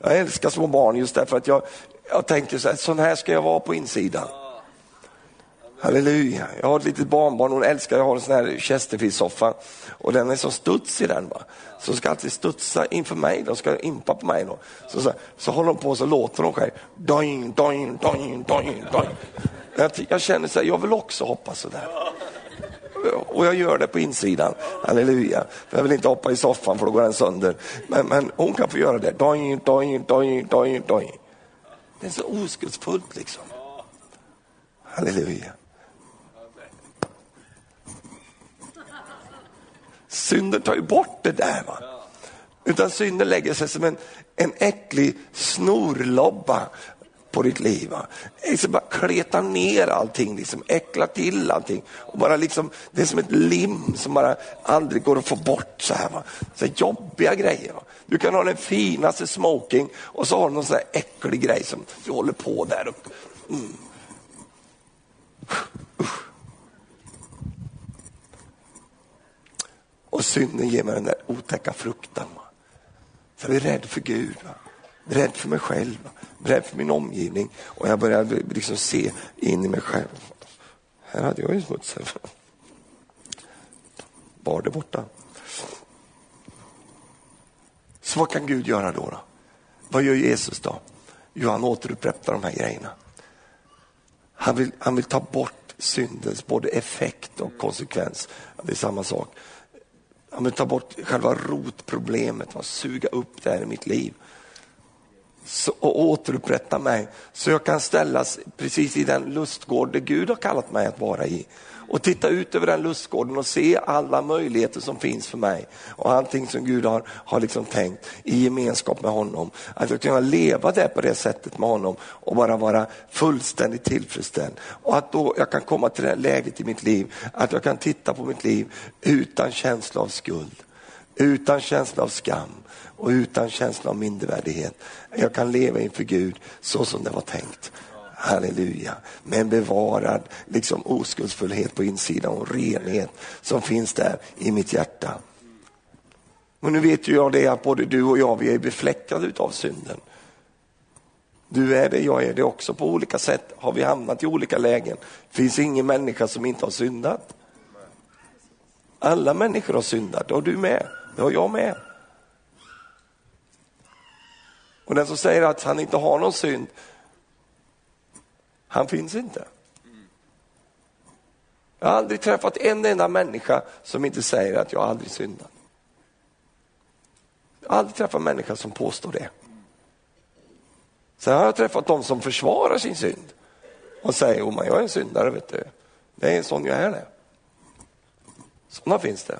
Jag älskar små barn just därför att jag, jag tänker så här, sån här ska jag vara på insidan. Halleluja. Jag har ett litet barnbarn, hon älskar, jag har en sån här Chesterfield-soffa och den är så i den. Va? Så hon ska alltid studsa inför mig, de ska impa på mig. Då. Så, så, så håller de på så låter de själv. Doing, doing, doing, doing, doing. Jag, jag känner så här, jag vill också hoppa så där. Och jag gör det på insidan, halleluja. För jag vill inte hoppa i soffan för då går den sönder. Men, men hon kan få göra det. Doing, doing, doing, doing, doing. Det är så oskuldsfullt liksom. Halleluja. Synden tar ju bort det där. Va? Utan synden lägger sig som en, en äcklig snorlobba på ditt liv. Va? Liksom bara kleta ner allting, liksom, äckla till allting. Och bara liksom, det är som ett lim som bara aldrig går att få bort. Så här, va? Så här jobbiga grejer. Va? Du kan ha den finaste smoking och så har du någon sån här äcklig grej som du håller på där. Och, mm. Och synden ger mig den där otäcka fruktan. Så jag är rädd för Gud, va? Rädd för mig själv, rädd för min omgivning. Och jag började liksom se in i mig själv. Här hade jag ju smutsen. Var det borta. Så vad kan Gud göra då? då? Vad gör Jesus då? Jo, han återupprättar de här grejerna. Han vill, han vill ta bort syndens både effekt och konsekvens. Det är samma sak Han vill ta bort själva rotproblemet, va? suga upp det här i mitt liv. Och återupprätta mig så jag kan ställas precis i den lustgård där Gud har kallat mig att vara i och titta ut över den lustgården och se alla möjligheter som finns för mig och allting som Gud har, har liksom tänkt i gemenskap med honom. Att jag kan leva där på det sättet med honom och bara vara fullständigt tillfredsställd. Och att då jag kan komma till det läget i mitt liv att jag kan titta på mitt liv utan känsla av skuld, utan känsla av skam och utan känsla av mindervärdighet. Jag kan leva inför Gud så som det var tänkt. Halleluja. Med en bevarad liksom, oskuldsfullhet på insidan och renhet som finns där i mitt hjärta. Och nu vet ju jag det att både du och jag vi är befläckade utav synden. Du är det, jag är det också. På olika sätt har vi hamnat i olika lägen. Det finns ingen människa som inte har syndat. Alla människor har syndat, det har du med, det har jag med. Och den som säger att han inte har någon synd, han finns inte. Jag har aldrig träffat en enda människa som inte säger att jag aldrig syndat. Jag har aldrig träffat en människa som påstår det. Sen har jag träffat de som försvarar sin synd och säger, att jag är en syndare, vet du. Det är en sån jag är det. Sådana finns det.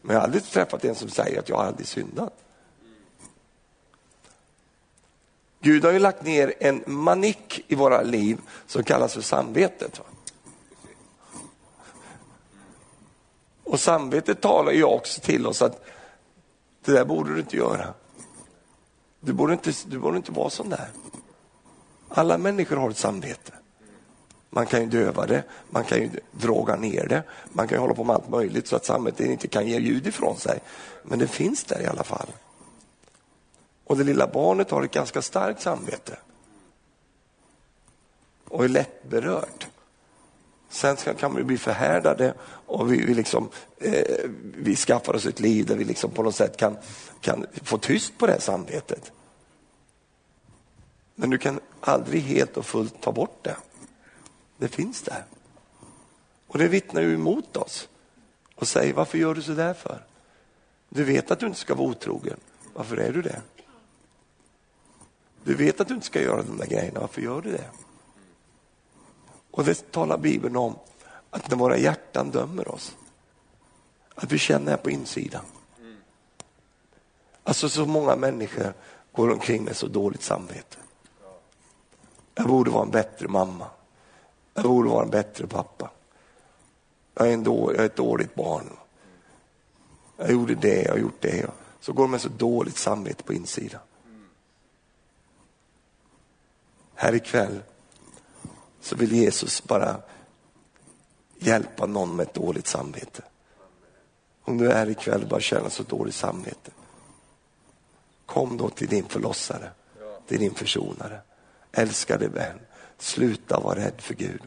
Men jag har aldrig träffat en som säger att jag aldrig syndat. Gud har ju lagt ner en manick i våra liv som kallas för samvetet. Och samvetet talar ju också till oss att det där borde du inte göra. Du borde inte, du borde inte vara sån där. Alla människor har ett samvete. Man kan ju döva det, man kan ju droga ner det, man kan ju hålla på med allt möjligt så att samvetet inte kan ge ljud ifrån sig. Men det finns där i alla fall. Och det lilla barnet har ett ganska starkt samvete. Och är lättberört. Sen kan vi bli förhärdade och vi, vi, liksom, eh, vi skaffar oss ett liv där vi liksom på något sätt kan, kan få tyst på det samvetet. Men du kan aldrig helt och fullt ta bort det. Det finns där. Och det vittnar ju emot oss och säger varför gör du så där för? Du vet att du inte ska vara otrogen. Varför är du det? Du vet att du inte ska göra de där grejerna. Varför gör du det? Och det talar Bibeln om att när våra hjärtan dömer oss, att vi känner det på insidan. Alltså så många människor går omkring med så dåligt samvete. Jag borde vara en bättre mamma. Jag borde vara en bättre pappa. Jag är, en då, jag är ett dåligt barn. Jag gjorde det, jag har gjort det. Så går de med så dåligt samvete på insidan. Här ikväll så vill Jesus bara hjälpa någon med ett dåligt samvete. Om du är ikväll och bara känner så dåligt samvete. Kom då till din förlossare, till din försonare. Älskade vän, sluta vara rädd för Gud.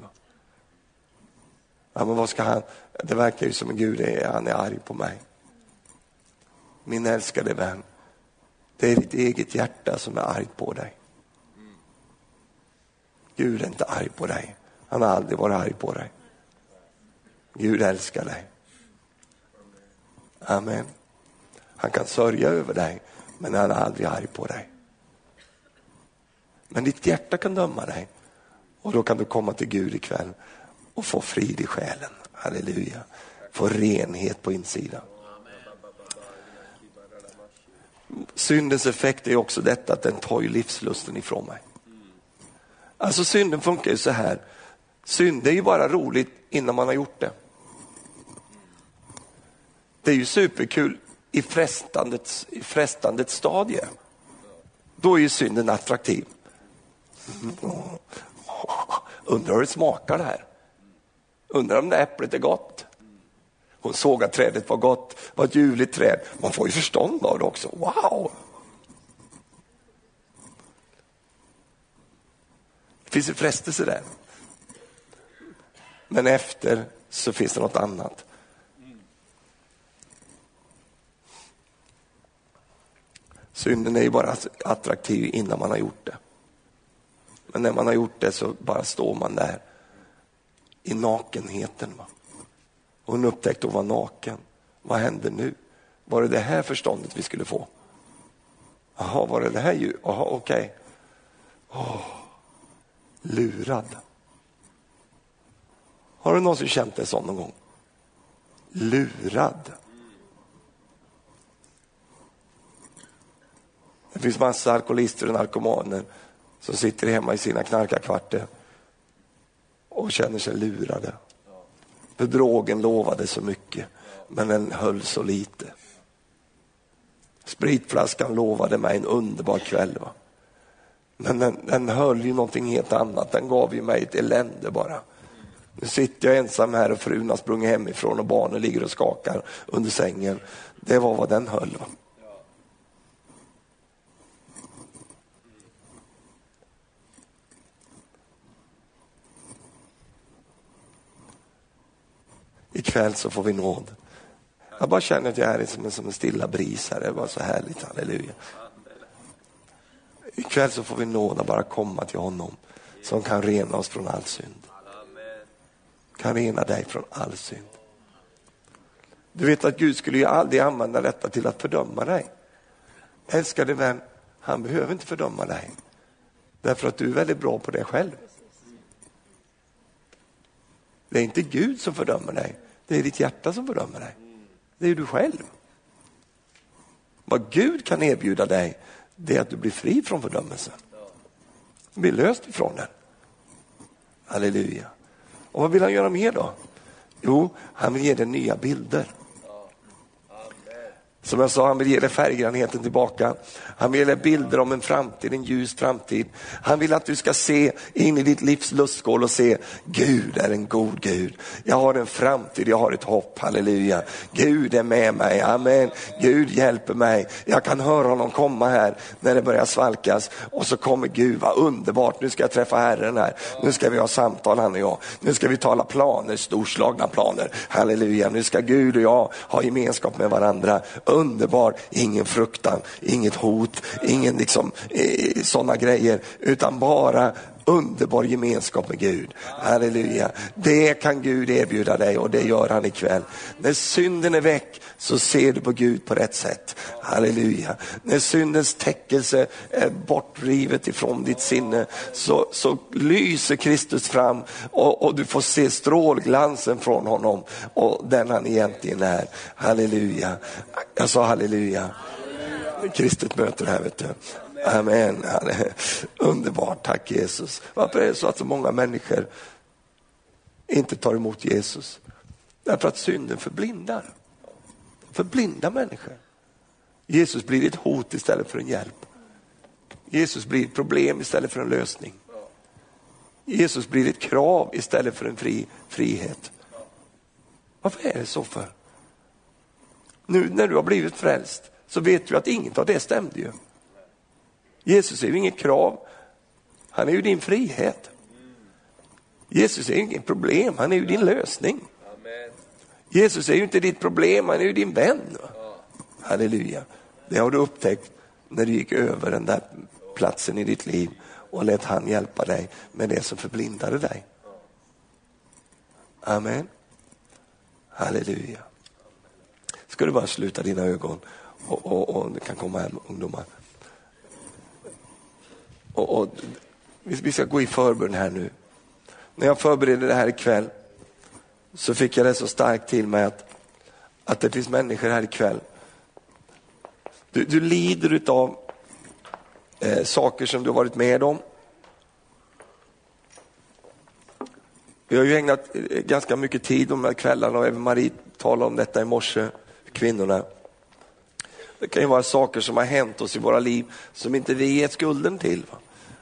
Ja, men vad ska han? Det verkar ju som att Gud är, han är arg på mig. Min älskade vän, det är ditt eget hjärta som är arg på dig. Gud är inte arg på dig. Han har aldrig varit arg på dig. Gud älskar dig. Amen. Han kan sörja över dig, men han är aldrig arg på dig. Men ditt hjärta kan döma dig och då kan du komma till Gud ikväll och få frid i själen. Halleluja. Få renhet på insidan. Syndens effekt är också detta att den tar ju livslusten ifrån mig. Alltså synden funkar ju så här. Synd är ju bara roligt innan man har gjort det. Det är ju superkul i frestandets, i frestandets stadie. Då är ju synden attraktiv. Undrar hur det smakar det här. Undrar om det äpplet är gott. Hon såg att trädet var gott, var ett ljuvligt träd. Man får ju förstånd av det också. Wow! Finns en frestelse där. Men efter så finns det något annat. Synden är ju bara attraktiv innan man har gjort det. Men när man har gjort det så bara står man där i nakenheten. Va? Och hon upptäckte att hon var naken. Vad hände nu? Var det det här förståndet vi skulle få? Jaha, var det det här ju? Jaha, okej. Okay. Oh lurad. Har du någonsin känt dig sån någon gång? Lurad. Det finns massa alkoholister och narkomaner som sitter hemma i sina knarkarkvarter och känner sig lurade. För drogen lovade så mycket, men den höll så lite. Spritflaskan lovade mig en underbar kväll. Va? Men den, den höll ju någonting helt annat, den gav ju mig ett elände bara. Nu sitter jag ensam här och frun har sprungit hemifrån och barnen ligger och skakar under sängen. Det var vad den höll. Va? Ikväll så får vi nåd. Jag bara känner att jag är som en, som en stilla bris här. Det var så härligt, halleluja. Ikväll så får vi nåd att bara komma till honom som kan rena oss från all synd. Kan rena dig från all synd. Du vet att Gud skulle ju aldrig använda detta till att fördöma dig. Älskade vän, han behöver inte fördöma dig. Därför att du är väldigt bra på det själv. Det är inte Gud som fördömer dig, det är ditt hjärta som fördömer dig. Det är du själv. Vad Gud kan erbjuda dig, det är att du blir fri från fördömelse. blir löst ifrån den. Halleluja. Och vad vill han göra mer då? Jo, han vill ge dig nya bilder. Som jag sa, han vill ge dig färggrannheten tillbaka. Han vill ge dig bilder om en framtid, en ljus framtid. Han vill att du ska se in i ditt livs lustskål och se, Gud är en god Gud. Jag har en framtid, jag har ett hopp, halleluja. Gud är med mig, amen. Gud hjälper mig. Jag kan höra honom komma här när det börjar svalkas och så kommer Gud, vad underbart, nu ska jag träffa Herren här. Nu ska vi ha samtal han och jag. Nu ska vi tala planer, storslagna planer, halleluja. Nu ska Gud och jag ha gemenskap med varandra underbar, ingen fruktan, inget hot, ingen liksom, eh, sådana grejer, utan bara underbar gemenskap med Gud. Halleluja. Det kan Gud erbjuda dig och det gör han ikväll. När synden är väck så ser du på Gud på rätt sätt. Halleluja. När syndens täckelse är bortrivet ifrån ditt sinne så, så lyser Kristus fram och, och, du får se strålglansen från honom och den han egentligen är. Halleluja. Jag sa halleluja. Kristet möte här vet du. Amen. Underbart, tack Jesus. Varför är det så att så många människor inte tar emot Jesus? Därför att synden förblindar. Förblindar människor. Jesus blir ett hot istället för en hjälp. Jesus blir ett problem istället för en lösning. Jesus blir ett krav istället för en fri, frihet. Varför är det så för? Nu när du har blivit frälst så vet du att inget av det stämde ju. Jesus är ju inget krav, han är ju din frihet. Jesus är ju inget problem, han är ju din lösning. Jesus är ju inte ditt problem, han är ju din vän. Halleluja. Det har du upptäckt när du gick över den där platsen i ditt liv och lät han hjälpa dig med det som förblindade dig. Amen. Halleluja. Ska du bara sluta dina ögon och, och, och det kan komma hem ungdomar. Och, och, vi ska gå i förbön här nu. När jag förberedde det här ikväll så fick jag det så starkt till mig att, att det finns människor här ikväll. Du, du lider av eh, saker som du har varit med om. Vi har ju ägnat eh, ganska mycket tid de här kvällarna och även Marie talade om detta i morse, kvinnorna. Det kan ju vara saker som har hänt oss i våra liv som inte vi är skulden till. Va?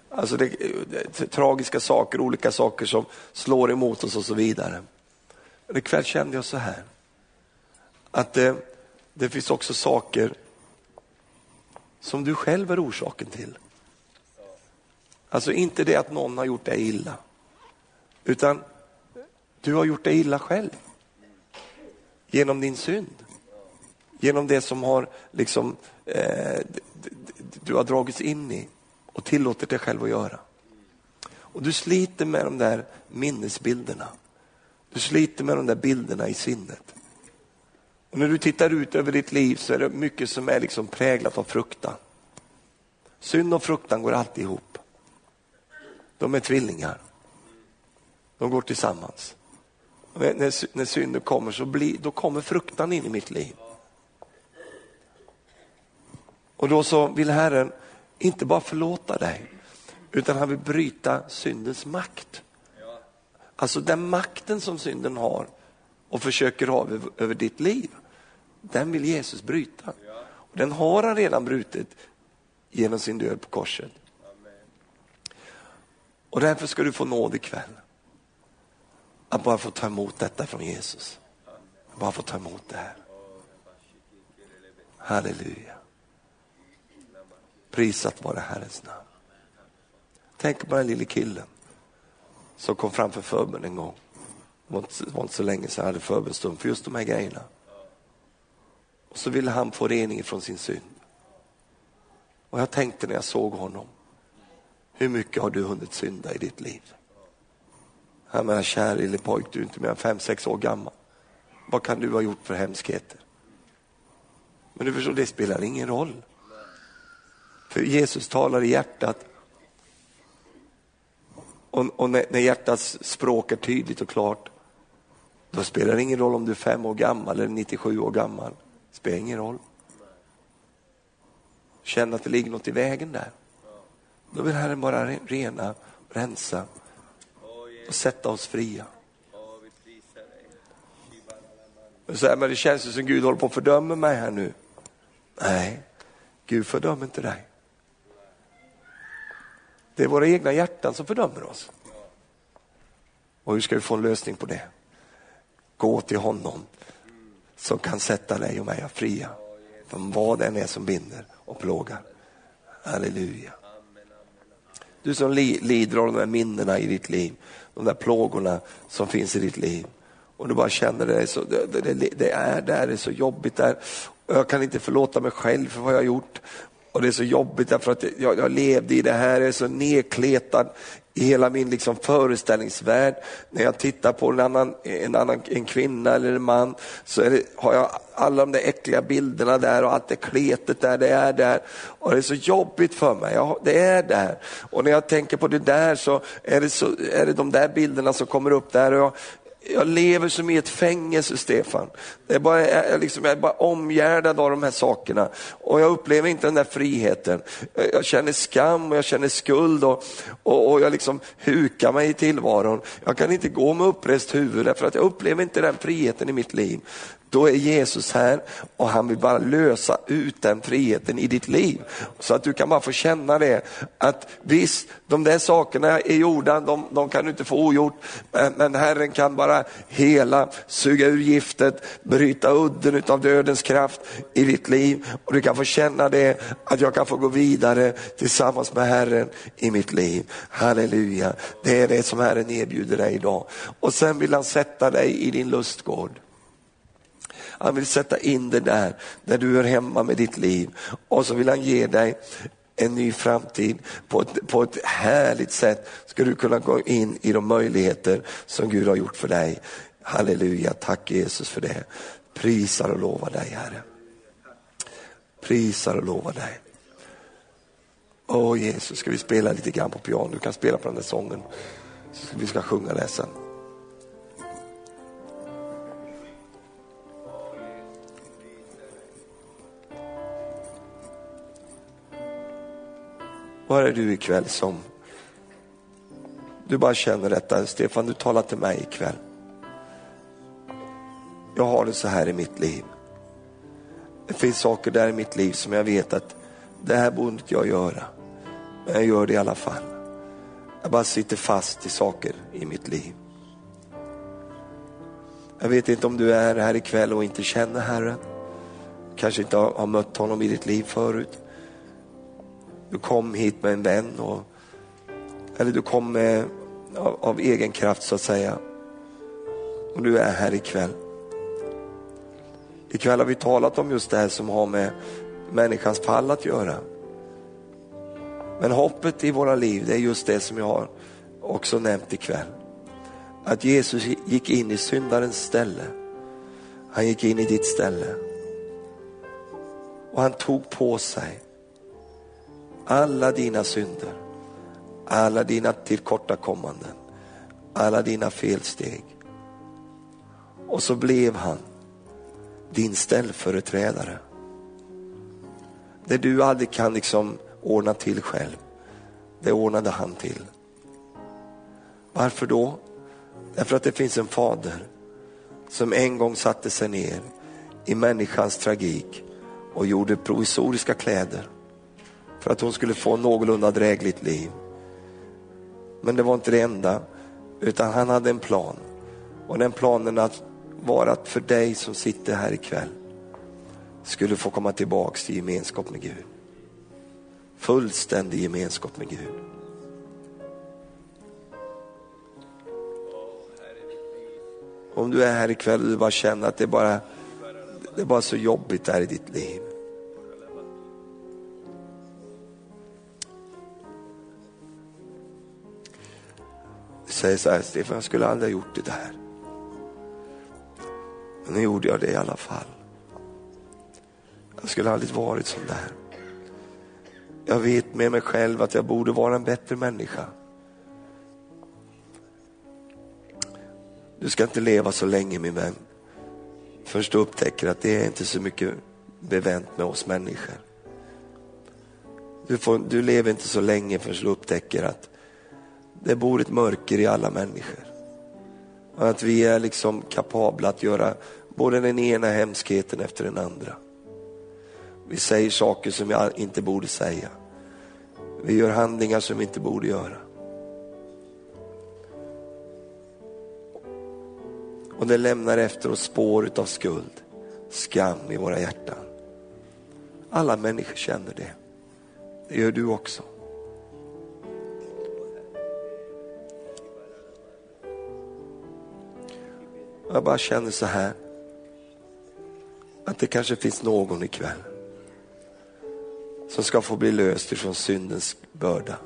Alltså det, det, tragiska saker, olika saker som slår emot oss och så vidare. Men ikväll kände jag så här, att det, det finns också saker som du själv är orsaken till. Alltså inte det att någon har gjort dig illa, utan du har gjort dig illa själv. Genom din synd. Genom det som har liksom, eh, du har dragits in i och tillåter dig själv att göra. Och du sliter med de där minnesbilderna. Du sliter med de där bilderna i sinnet. Och när du tittar ut över ditt liv så är det mycket som är liksom präglat av fruktan. Synd och fruktan går alltid ihop. De är tvillingar. De går tillsammans. När, när, när synden kommer så blir, då kommer fruktan in i mitt liv. Och då så vill Herren inte bara förlåta dig, utan han vill bryta syndens makt. Alltså den makten som synden har och försöker ha över, över ditt liv, den vill Jesus bryta. Och den har han redan brutit genom sin död på korset. Och därför ska du få nåd ikväll. Att bara få ta emot detta från Jesus. Bara få ta emot det här. Halleluja. Prisat vare Herrens namn. Tänk på den lille killen som kom fram för förbön en gång. Det var inte, var inte så länge sedan jag hade förbönstund för just de här grejerna. Och så ville han få rening från sin synd. Och jag tänkte när jag såg honom, hur mycket har du hunnit synda i ditt liv? Jag menar, kära lille pojk, du är inte mer än fem, sex år gammal. Vad kan du ha gjort för hemskheter? Men du förstår, det spelar ingen roll. För Jesus talar i hjärtat. Och, och när, när hjärtats språk är tydligt och klart, då spelar det ingen roll om du är fem år gammal eller 97 år gammal. Det spelar ingen roll. Känn att det ligger något i vägen där. Då vill Herren bara rena, rensa och sätta oss fria. Så här, men det känns ju som Gud håller på att fördöma mig här nu. Nej, Gud fördömer inte dig. Det är våra egna hjärtan som fördömer oss. Och hur ska vi få en lösning på det? Gå till honom som kan sätta dig och mig fria från vad den är som binder och plågar. Halleluja. Du som lider av de där minnena i ditt liv, de där plågorna som finns i ditt liv och du bara känner det, så, det, det, det är där, det är så jobbigt där. Jag kan inte förlåta mig själv för vad jag har gjort. Och det är så jobbigt därför att jag, jag levde i det här, jag är så nedkletad i hela min liksom föreställningsvärld. När jag tittar på en annan, en annan en kvinna eller en man så det, har jag alla de där äckliga bilderna där och allt det kletet där, det är där. Och det är så jobbigt för mig, ja, det är där. Och när jag tänker på det där så är det, så, är det de där bilderna som kommer upp där. Och jag, jag lever som i ett fängelse, Stefan. Det är bara, jag, liksom, jag är bara omgärdad av de här sakerna och jag upplever inte den där friheten. Jag känner skam och jag känner skuld och, och, och jag liksom hukar mig i tillvaron. Jag kan inte gå med upprest huvud därför att jag upplever inte den friheten i mitt liv då är Jesus här och han vill bara lösa ut den friheten i ditt liv. Så att du kan bara få känna det, att visst, de där sakerna är gjorda, de, de kan du inte få ogjort, men, men Herren kan bara hela, suga ur giftet, bryta udden av dödens kraft i ditt liv. Och du kan få känna det, att jag kan få gå vidare tillsammans med Herren i mitt liv. Halleluja, det är det som Herren erbjuder dig idag. Och sen vill han sätta dig i din lustgård. Han vill sätta in det där, där du hör hemma med ditt liv. Och så vill han ge dig en ny framtid. På ett, på ett härligt sätt ska du kunna gå in i de möjligheter som Gud har gjort för dig. Halleluja, tack Jesus för det. Prisar och lovar dig Herre. Prisar och lovar dig. Åh Jesus, ska vi spela lite grann på piano? Du kan spela på den där sången. Så vi ska sjunga det sen. Var är du ikväll som du bara känner detta, Stefan du talar till mig ikväll. Jag har det så här i mitt liv. Det finns saker där i mitt liv som jag vet att det här borde inte jag göra. Men jag gör det i alla fall. Jag bara sitter fast i saker i mitt liv. Jag vet inte om du är här ikväll och inte känner Herren. Kanske inte har mött honom i ditt liv förut. Du kom hit med en vän och, eller du kom med, av, av egen kraft så att säga. Och du är här ikväll. Ikväll har vi talat om just det här som har med människans fall att göra. Men hoppet i våra liv, det är just det som jag har också nämnt ikväll. Att Jesus gick in i syndarens ställe. Han gick in i ditt ställe. Och han tog på sig alla dina synder, alla dina tillkortakommanden, alla dina felsteg. Och så blev han din ställföreträdare. Det du aldrig kan liksom ordna till själv, det ordnade han till. Varför då? Därför att det finns en fader som en gång satte sig ner i människans tragik och gjorde provisoriska kläder för att hon skulle få någorlunda drägligt liv. Men det var inte det enda, utan han hade en plan. Och den planen att var att för dig som sitter här ikväll skulle få komma tillbaks till gemenskap med Gud. Fullständig gemenskap med Gud. Om du är här ikväll och du bara känner att det är bara, det är bara så jobbigt där i ditt liv. Säger så här, Stefan jag skulle aldrig ha gjort det där. Men nu gjorde jag det i alla fall. Jag skulle aldrig varit sån där. Jag vet med mig själv att jag borde vara en bättre människa. Du ska inte leva så länge min vän. Först du upptäcker att det är inte så mycket bevänt med oss människor. Du, får, du lever inte så länge förrän du upptäcker att det bor ett mörker i alla människor. Och att vi är liksom kapabla att göra både den ena hemskheten efter den andra. Vi säger saker som vi inte borde säga. Vi gör handlingar som vi inte borde göra. Och det lämnar efter oss spår av skuld, skam i våra hjärtan. Alla människor känner det. Det gör du också. Jag bara känner så här, att det kanske finns någon ikväll som ska få bli löst ifrån syndens börda.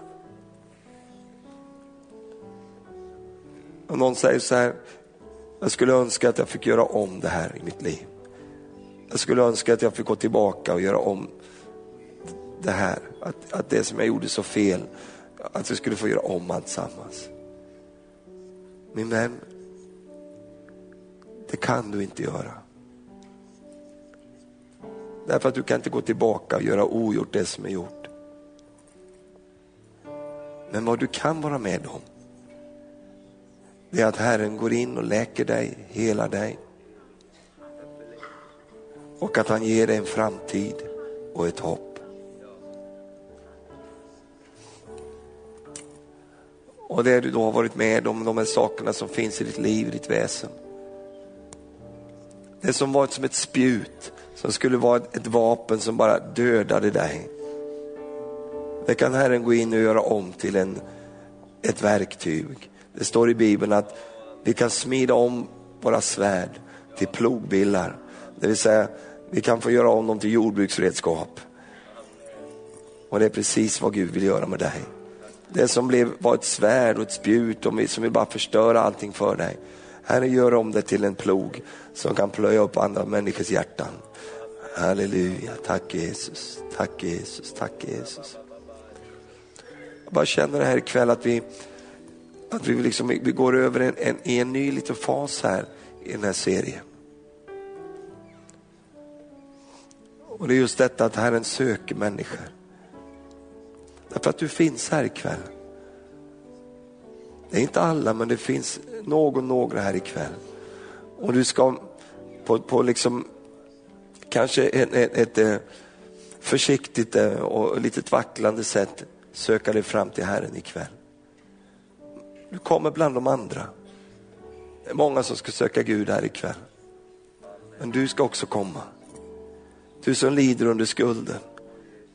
Och någon säger så här, jag skulle önska att jag fick göra om det här i mitt liv. Jag skulle önska att jag fick gå tillbaka och göra om det här. Att, att det som jag gjorde så fel, att jag skulle få göra om alltsammans. Min vän, det kan du inte göra. Därför att du kan inte gå tillbaka och göra ogjort det som är gjort. Men vad du kan vara med om, det är att Herren går in och läker dig, helar dig. Och att han ger dig en framtid och ett hopp. Och det du då har varit med om, de här sakerna som finns i ditt liv, i ditt väsen. Det som var som ett spjut, som skulle vara ett vapen som bara dödade dig. Det kan Herren gå in och göra om till en, ett verktyg. Det står i Bibeln att vi kan smida om våra svärd till plogbillar. Det vill säga, vi kan få göra om dem till jordbruksredskap. Och det är precis vad Gud vill göra med dig. Det som blev, var ett svärd och ett spjut och som vill bara förstöra allting för dig. Herre gör om det till en plog som kan plöja upp andra människors hjärtan. Halleluja, tack Jesus, tack Jesus, tack Jesus. Jag bara känner det här ikväll att vi, att vi, liksom, vi går över en, en, i en ny liten fas här i den här serien. Och det är just detta att Herren söker människor. Därför att du finns här ikväll. Det är inte alla men det finns någon, några här ikväll. Och du ska på, på liksom kanske ett, ett, ett försiktigt eh, och lite vacklande sätt söka dig fram till Herren ikväll. Du kommer bland de andra. Det är många som ska söka Gud här ikväll. Men du ska också komma. Du som lider under skulden.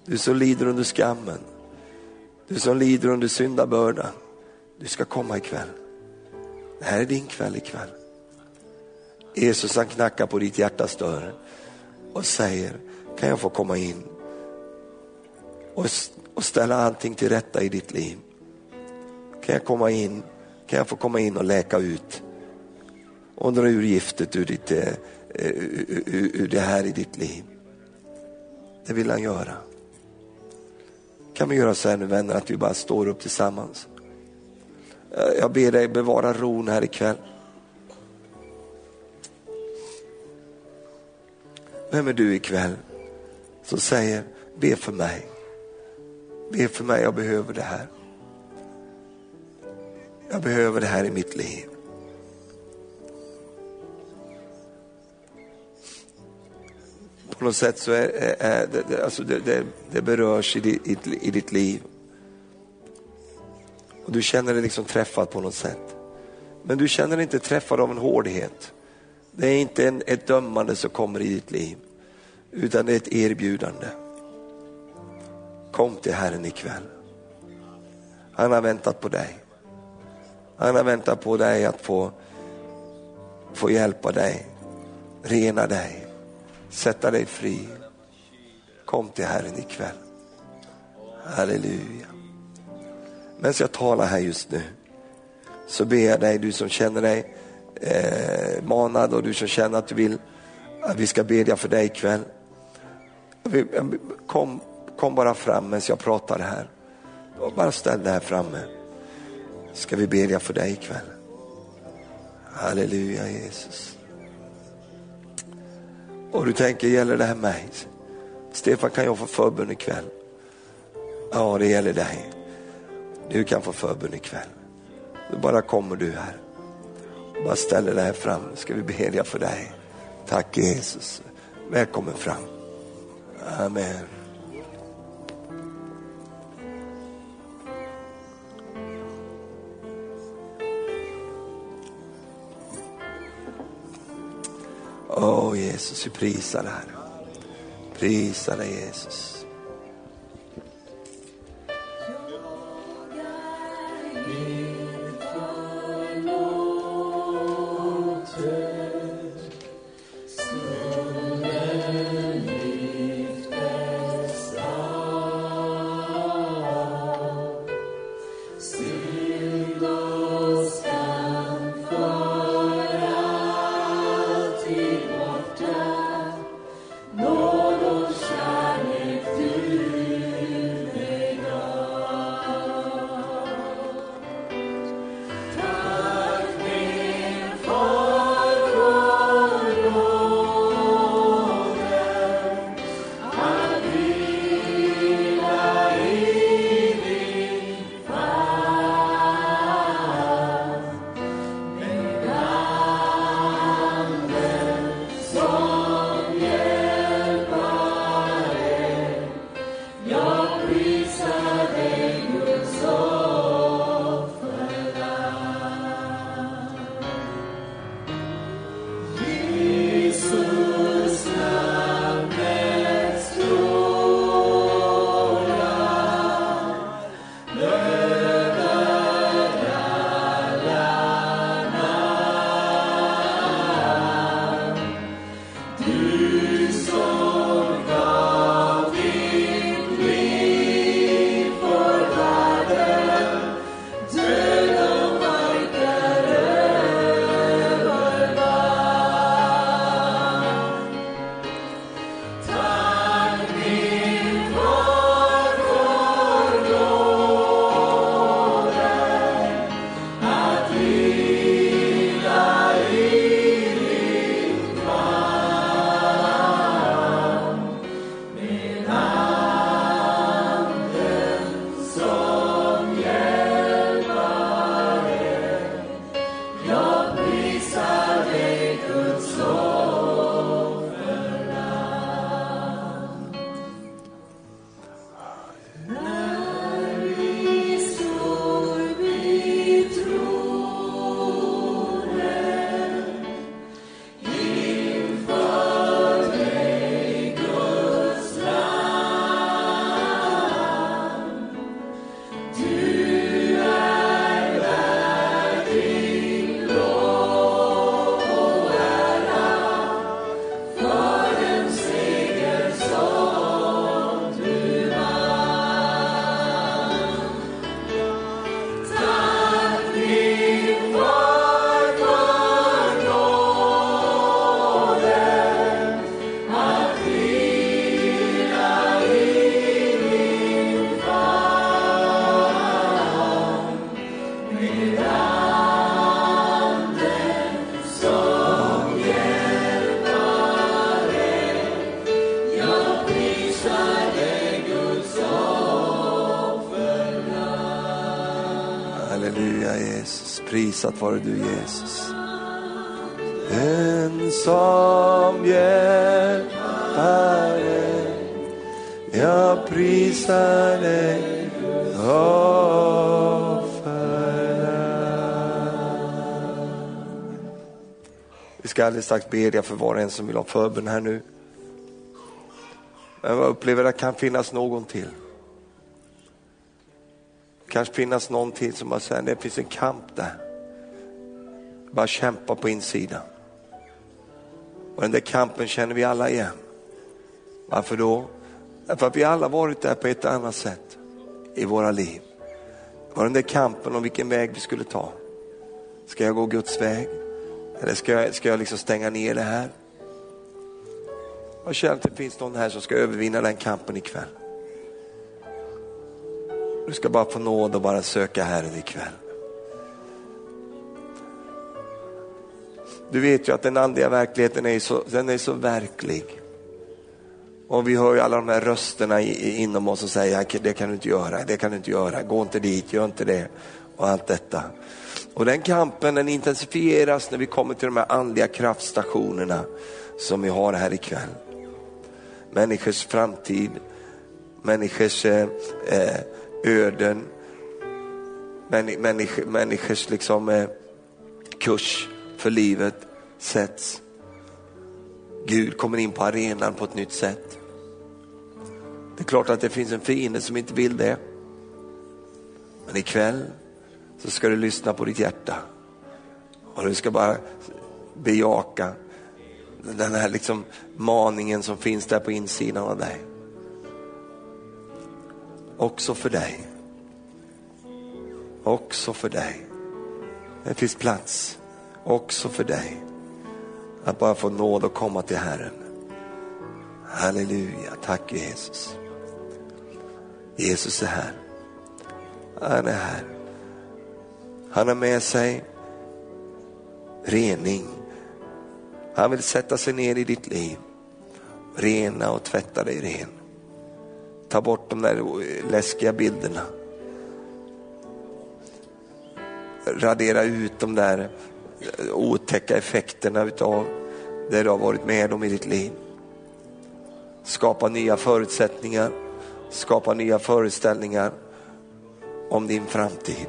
Du som lider under skammen. Du som lider under syndabördan. Du ska komma ikväll. Det här är din kväll ikväll. Jesus han knackar på ditt hjärtas dörr och säger, kan jag få komma in och, och ställa allting till rätta i ditt liv? Kan jag komma in, kan jag få komma in och läka ut och dra ur giftet ur, ditt, eh, eh, ur, ur, ur det här i ditt liv? Det vill han göra. Kan vi göra så här nu vänner att vi bara står upp tillsammans? Eh, jag ber dig bevara ron här ikväll. Vem är du ikväll som säger, be för mig. Be för mig, jag behöver det här. Jag behöver det här i mitt liv. På något sätt så är, är det, alltså det, det, det berörs i ditt, i, i ditt liv. Och du känner dig liksom träffad på något sätt. Men du känner dig inte träffad av en hårdhet. Det är inte en, ett dömande som kommer i ditt liv, utan det är ett erbjudande. Kom till Herren ikväll. Han har väntat på dig. Han har väntat på dig att få, få hjälpa dig, rena dig, sätta dig fri. Kom till Herren ikväll. Halleluja. Medan jag talar här just nu så ber jag dig, du som känner dig eh, manad och du som känner att du vill att vi ska bedja för dig ikväll. Kom, kom bara fram medan jag pratar här. Bara ställ dig här framme. Ska vi bedja för dig ikväll. Halleluja Jesus. Och du tänker, gäller det här mig? Stefan, kan jag få förbön ikväll?
Ja, det gäller dig. Du kan få förbön ikväll. Då bara kommer du här. Bara ställer dig här fram, ska vi bedja för dig. Tack Jesus. Välkommen fram. Amen. Åh oh, Jesus, vi prisar dig Herre. Prisar dig Jesus. Prisat vare du Jesus. Den som hjälpare, jag prisar dig Vi ska alldeles strax bedja för var och en som vill ha förbön här nu. Men jag upplever att det kan finnas någon till kanske finnas någon till som bara säger det finns en kamp där. Bara kämpa på insidan. Och den där kampen känner vi alla igen. Varför då? Därför att vi alla varit där på ett annat sätt i våra liv. Det var den där kampen om vilken väg vi skulle ta. Ska jag gå Guds väg? Eller ska jag, ska jag liksom stänga ner det här? Jag känner att det finns någon här som ska övervinna den kampen ikväll. Du ska bara få nåd och bara söka Herren ikväll. Du vet ju att den andliga verkligheten är så, den är så verklig.
Och vi hör ju alla de här rösterna inom oss som säger, det kan du inte göra, det kan du inte göra, gå inte dit, gör inte det och allt detta. Och den kampen den intensifieras när vi kommer till de här andliga kraftstationerna som vi har här ikväll. Människors framtid, människors eh, eh öden, människors, människors liksom, eh, kurs för livet sätts. Gud kommer in på arenan på ett nytt sätt. Det är klart att det finns en fiende som inte vill det. Men ikväll så ska du lyssna på ditt hjärta. Och du ska bara bejaka den här liksom maningen som finns där på insidan av dig. Också för dig. Också för dig. Det finns plats också för dig. Att bara få nåd att komma till Herren. Halleluja, tack Jesus. Jesus är här. Han är här. Han har med sig rening. Han vill sätta sig ner i ditt liv. Rena och tvätta dig ren. Ta bort de där läskiga bilderna. Radera ut de där otäcka effekterna utav det du har varit med om i ditt liv. Skapa nya förutsättningar, skapa nya föreställningar om din framtid.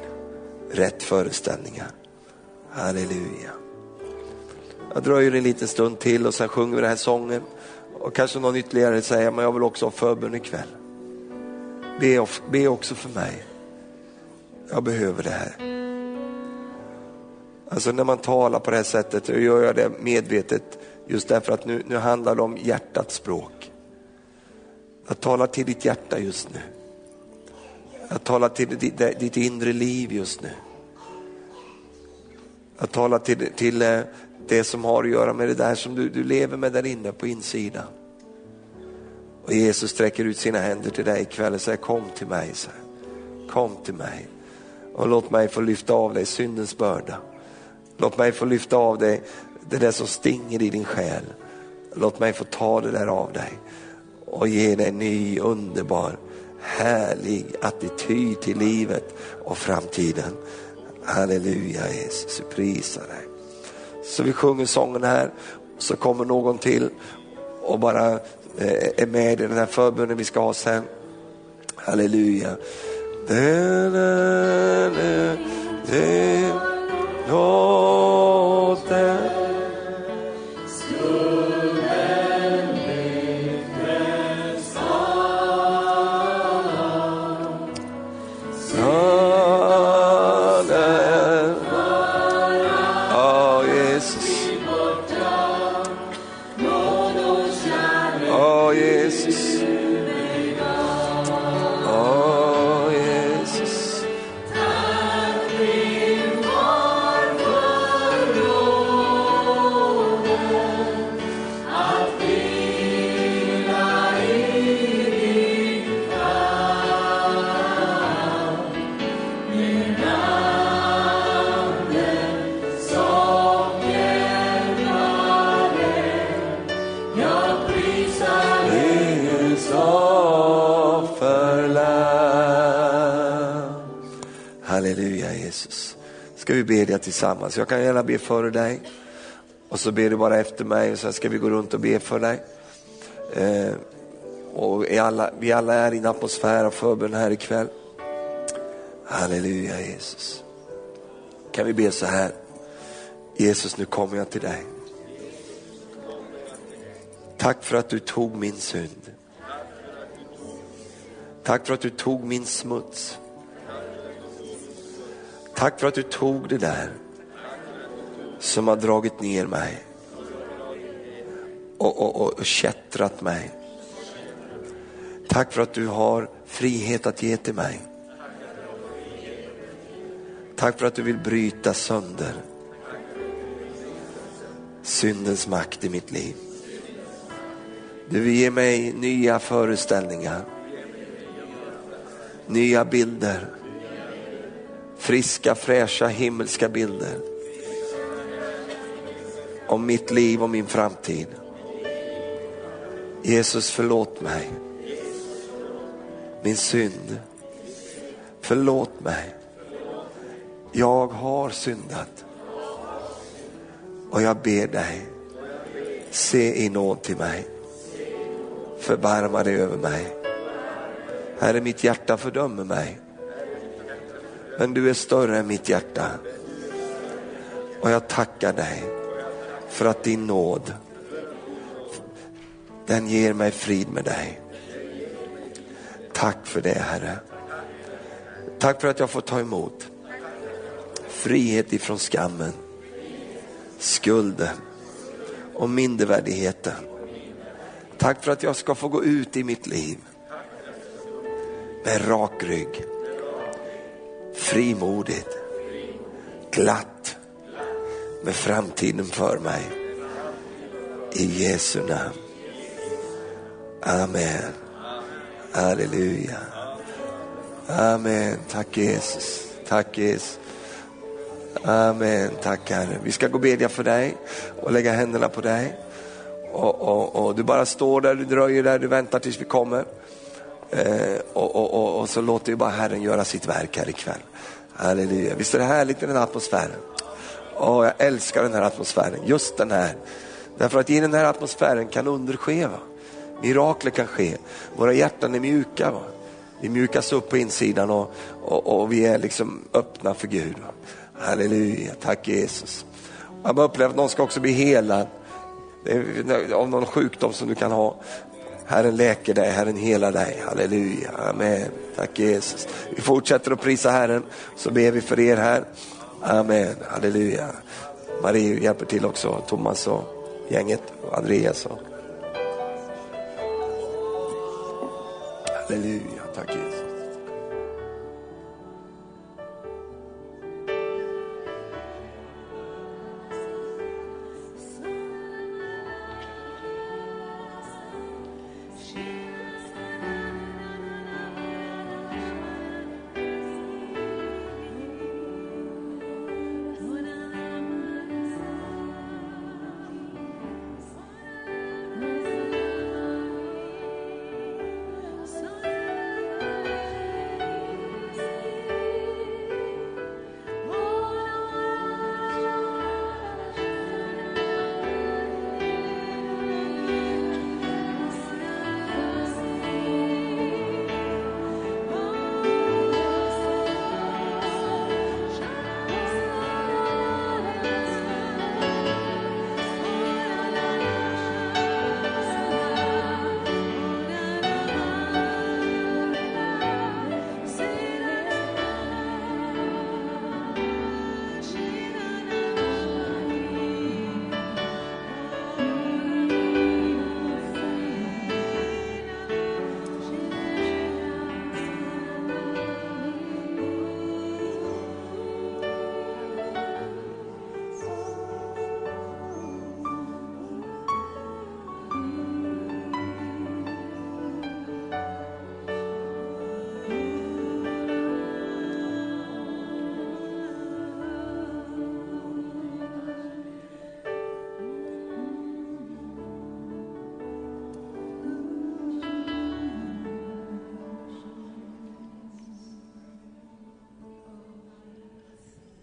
Rätt föreställningar. Halleluja. Jag dröjer en liten stund till och sen sjunger vi den här sången. Och kanske någon ytterligare säger, men jag vill också ha förbön ikväll. Be, be också för mig. Jag behöver det här. Alltså när man talar på det här sättet, då gör jag det medvetet just därför att nu, nu handlar det om hjärtats språk. Jag talar till ditt hjärta just nu. Jag talar till ditt, ditt inre liv just nu. Jag talar till, till eh, det som har att göra med det där som du, du lever med där inne på insidan. Och Jesus sträcker ut sina händer till dig ikväll och säger kom till mig. Så. Kom till mig och låt mig få lyfta av dig syndens börda. Låt mig få lyfta av dig det där som stinger i din själ. Låt mig få ta det där av dig och ge dig en ny underbar härlig attityd till livet och framtiden. Halleluja Jesus, vi prisar dig. Så vi sjunger sången här, så kommer någon till och bara eh, är med i den här förbönen vi ska ha sen. Halleluja. Da, da, da, det låter ska vi bedja tillsammans. Jag kan gärna be före dig och så ber du bara efter mig och sen ska vi gå runt och be för dig. Eh, och alla, vi alla är i en atmosfär av förbön här ikväll. Halleluja Jesus. Kan vi be så här. Jesus nu kommer jag till dig. Tack för att du tog min synd. Tack för att du tog min smuts. Tack för att du tog det där som har dragit ner mig och, och, och, och kättrat mig. Tack för att du har frihet att ge till mig. Tack för att du vill bryta sönder syndens makt i mitt liv. Du vill ge mig nya föreställningar, nya bilder friska, fräscha, himmelska bilder om mitt liv och min framtid. Jesus förlåt mig. Min synd. Förlåt mig. Jag har syndat. Och jag ber dig, se i nåd till mig. Förbarma dig över mig. Herre, mitt hjärta fördömer mig. Men du är större än mitt hjärta. Och jag tackar dig för att din nåd, den ger mig frid med dig. Tack för det Herre. Tack för att jag får ta emot frihet ifrån skammen, skulden och mindervärdigheten. Tack för att jag ska få gå ut i mitt liv med rak rygg, frimodigt, glatt, med framtiden för mig. I Jesu namn. Amen. Halleluja. Amen. Tack Jesus. Tack Jesus. Amen. Tack Herre. Vi ska gå och bedja för dig och lägga händerna på dig. Och, och, och, Du bara står där, du dröjer där, du väntar tills vi kommer. Eh, och, och, och, så låter vi bara Herren göra sitt verk här ikväll. Halleluja. Visst är det härligt i den här atmosfären? Oh, jag älskar den här atmosfären, just den här. Därför att i den här atmosfären kan under ske. Va? Mirakler kan ske. Våra hjärtan är mjuka. Va? Vi mjukas upp på insidan och, och, och vi är liksom öppna för Gud. Va? Halleluja, tack Jesus. Jag har upplevt att någon ska också bli helad av någon sjukdom som du kan ha. Herren läker dig, Herren helar dig. Halleluja, amen. Tack Jesus. Vi fortsätter att prisa Herren, så ber vi för er här. Amen, halleluja. Marie hjälper till också, Thomas och gänget, och Andreas. Och... Halleluja,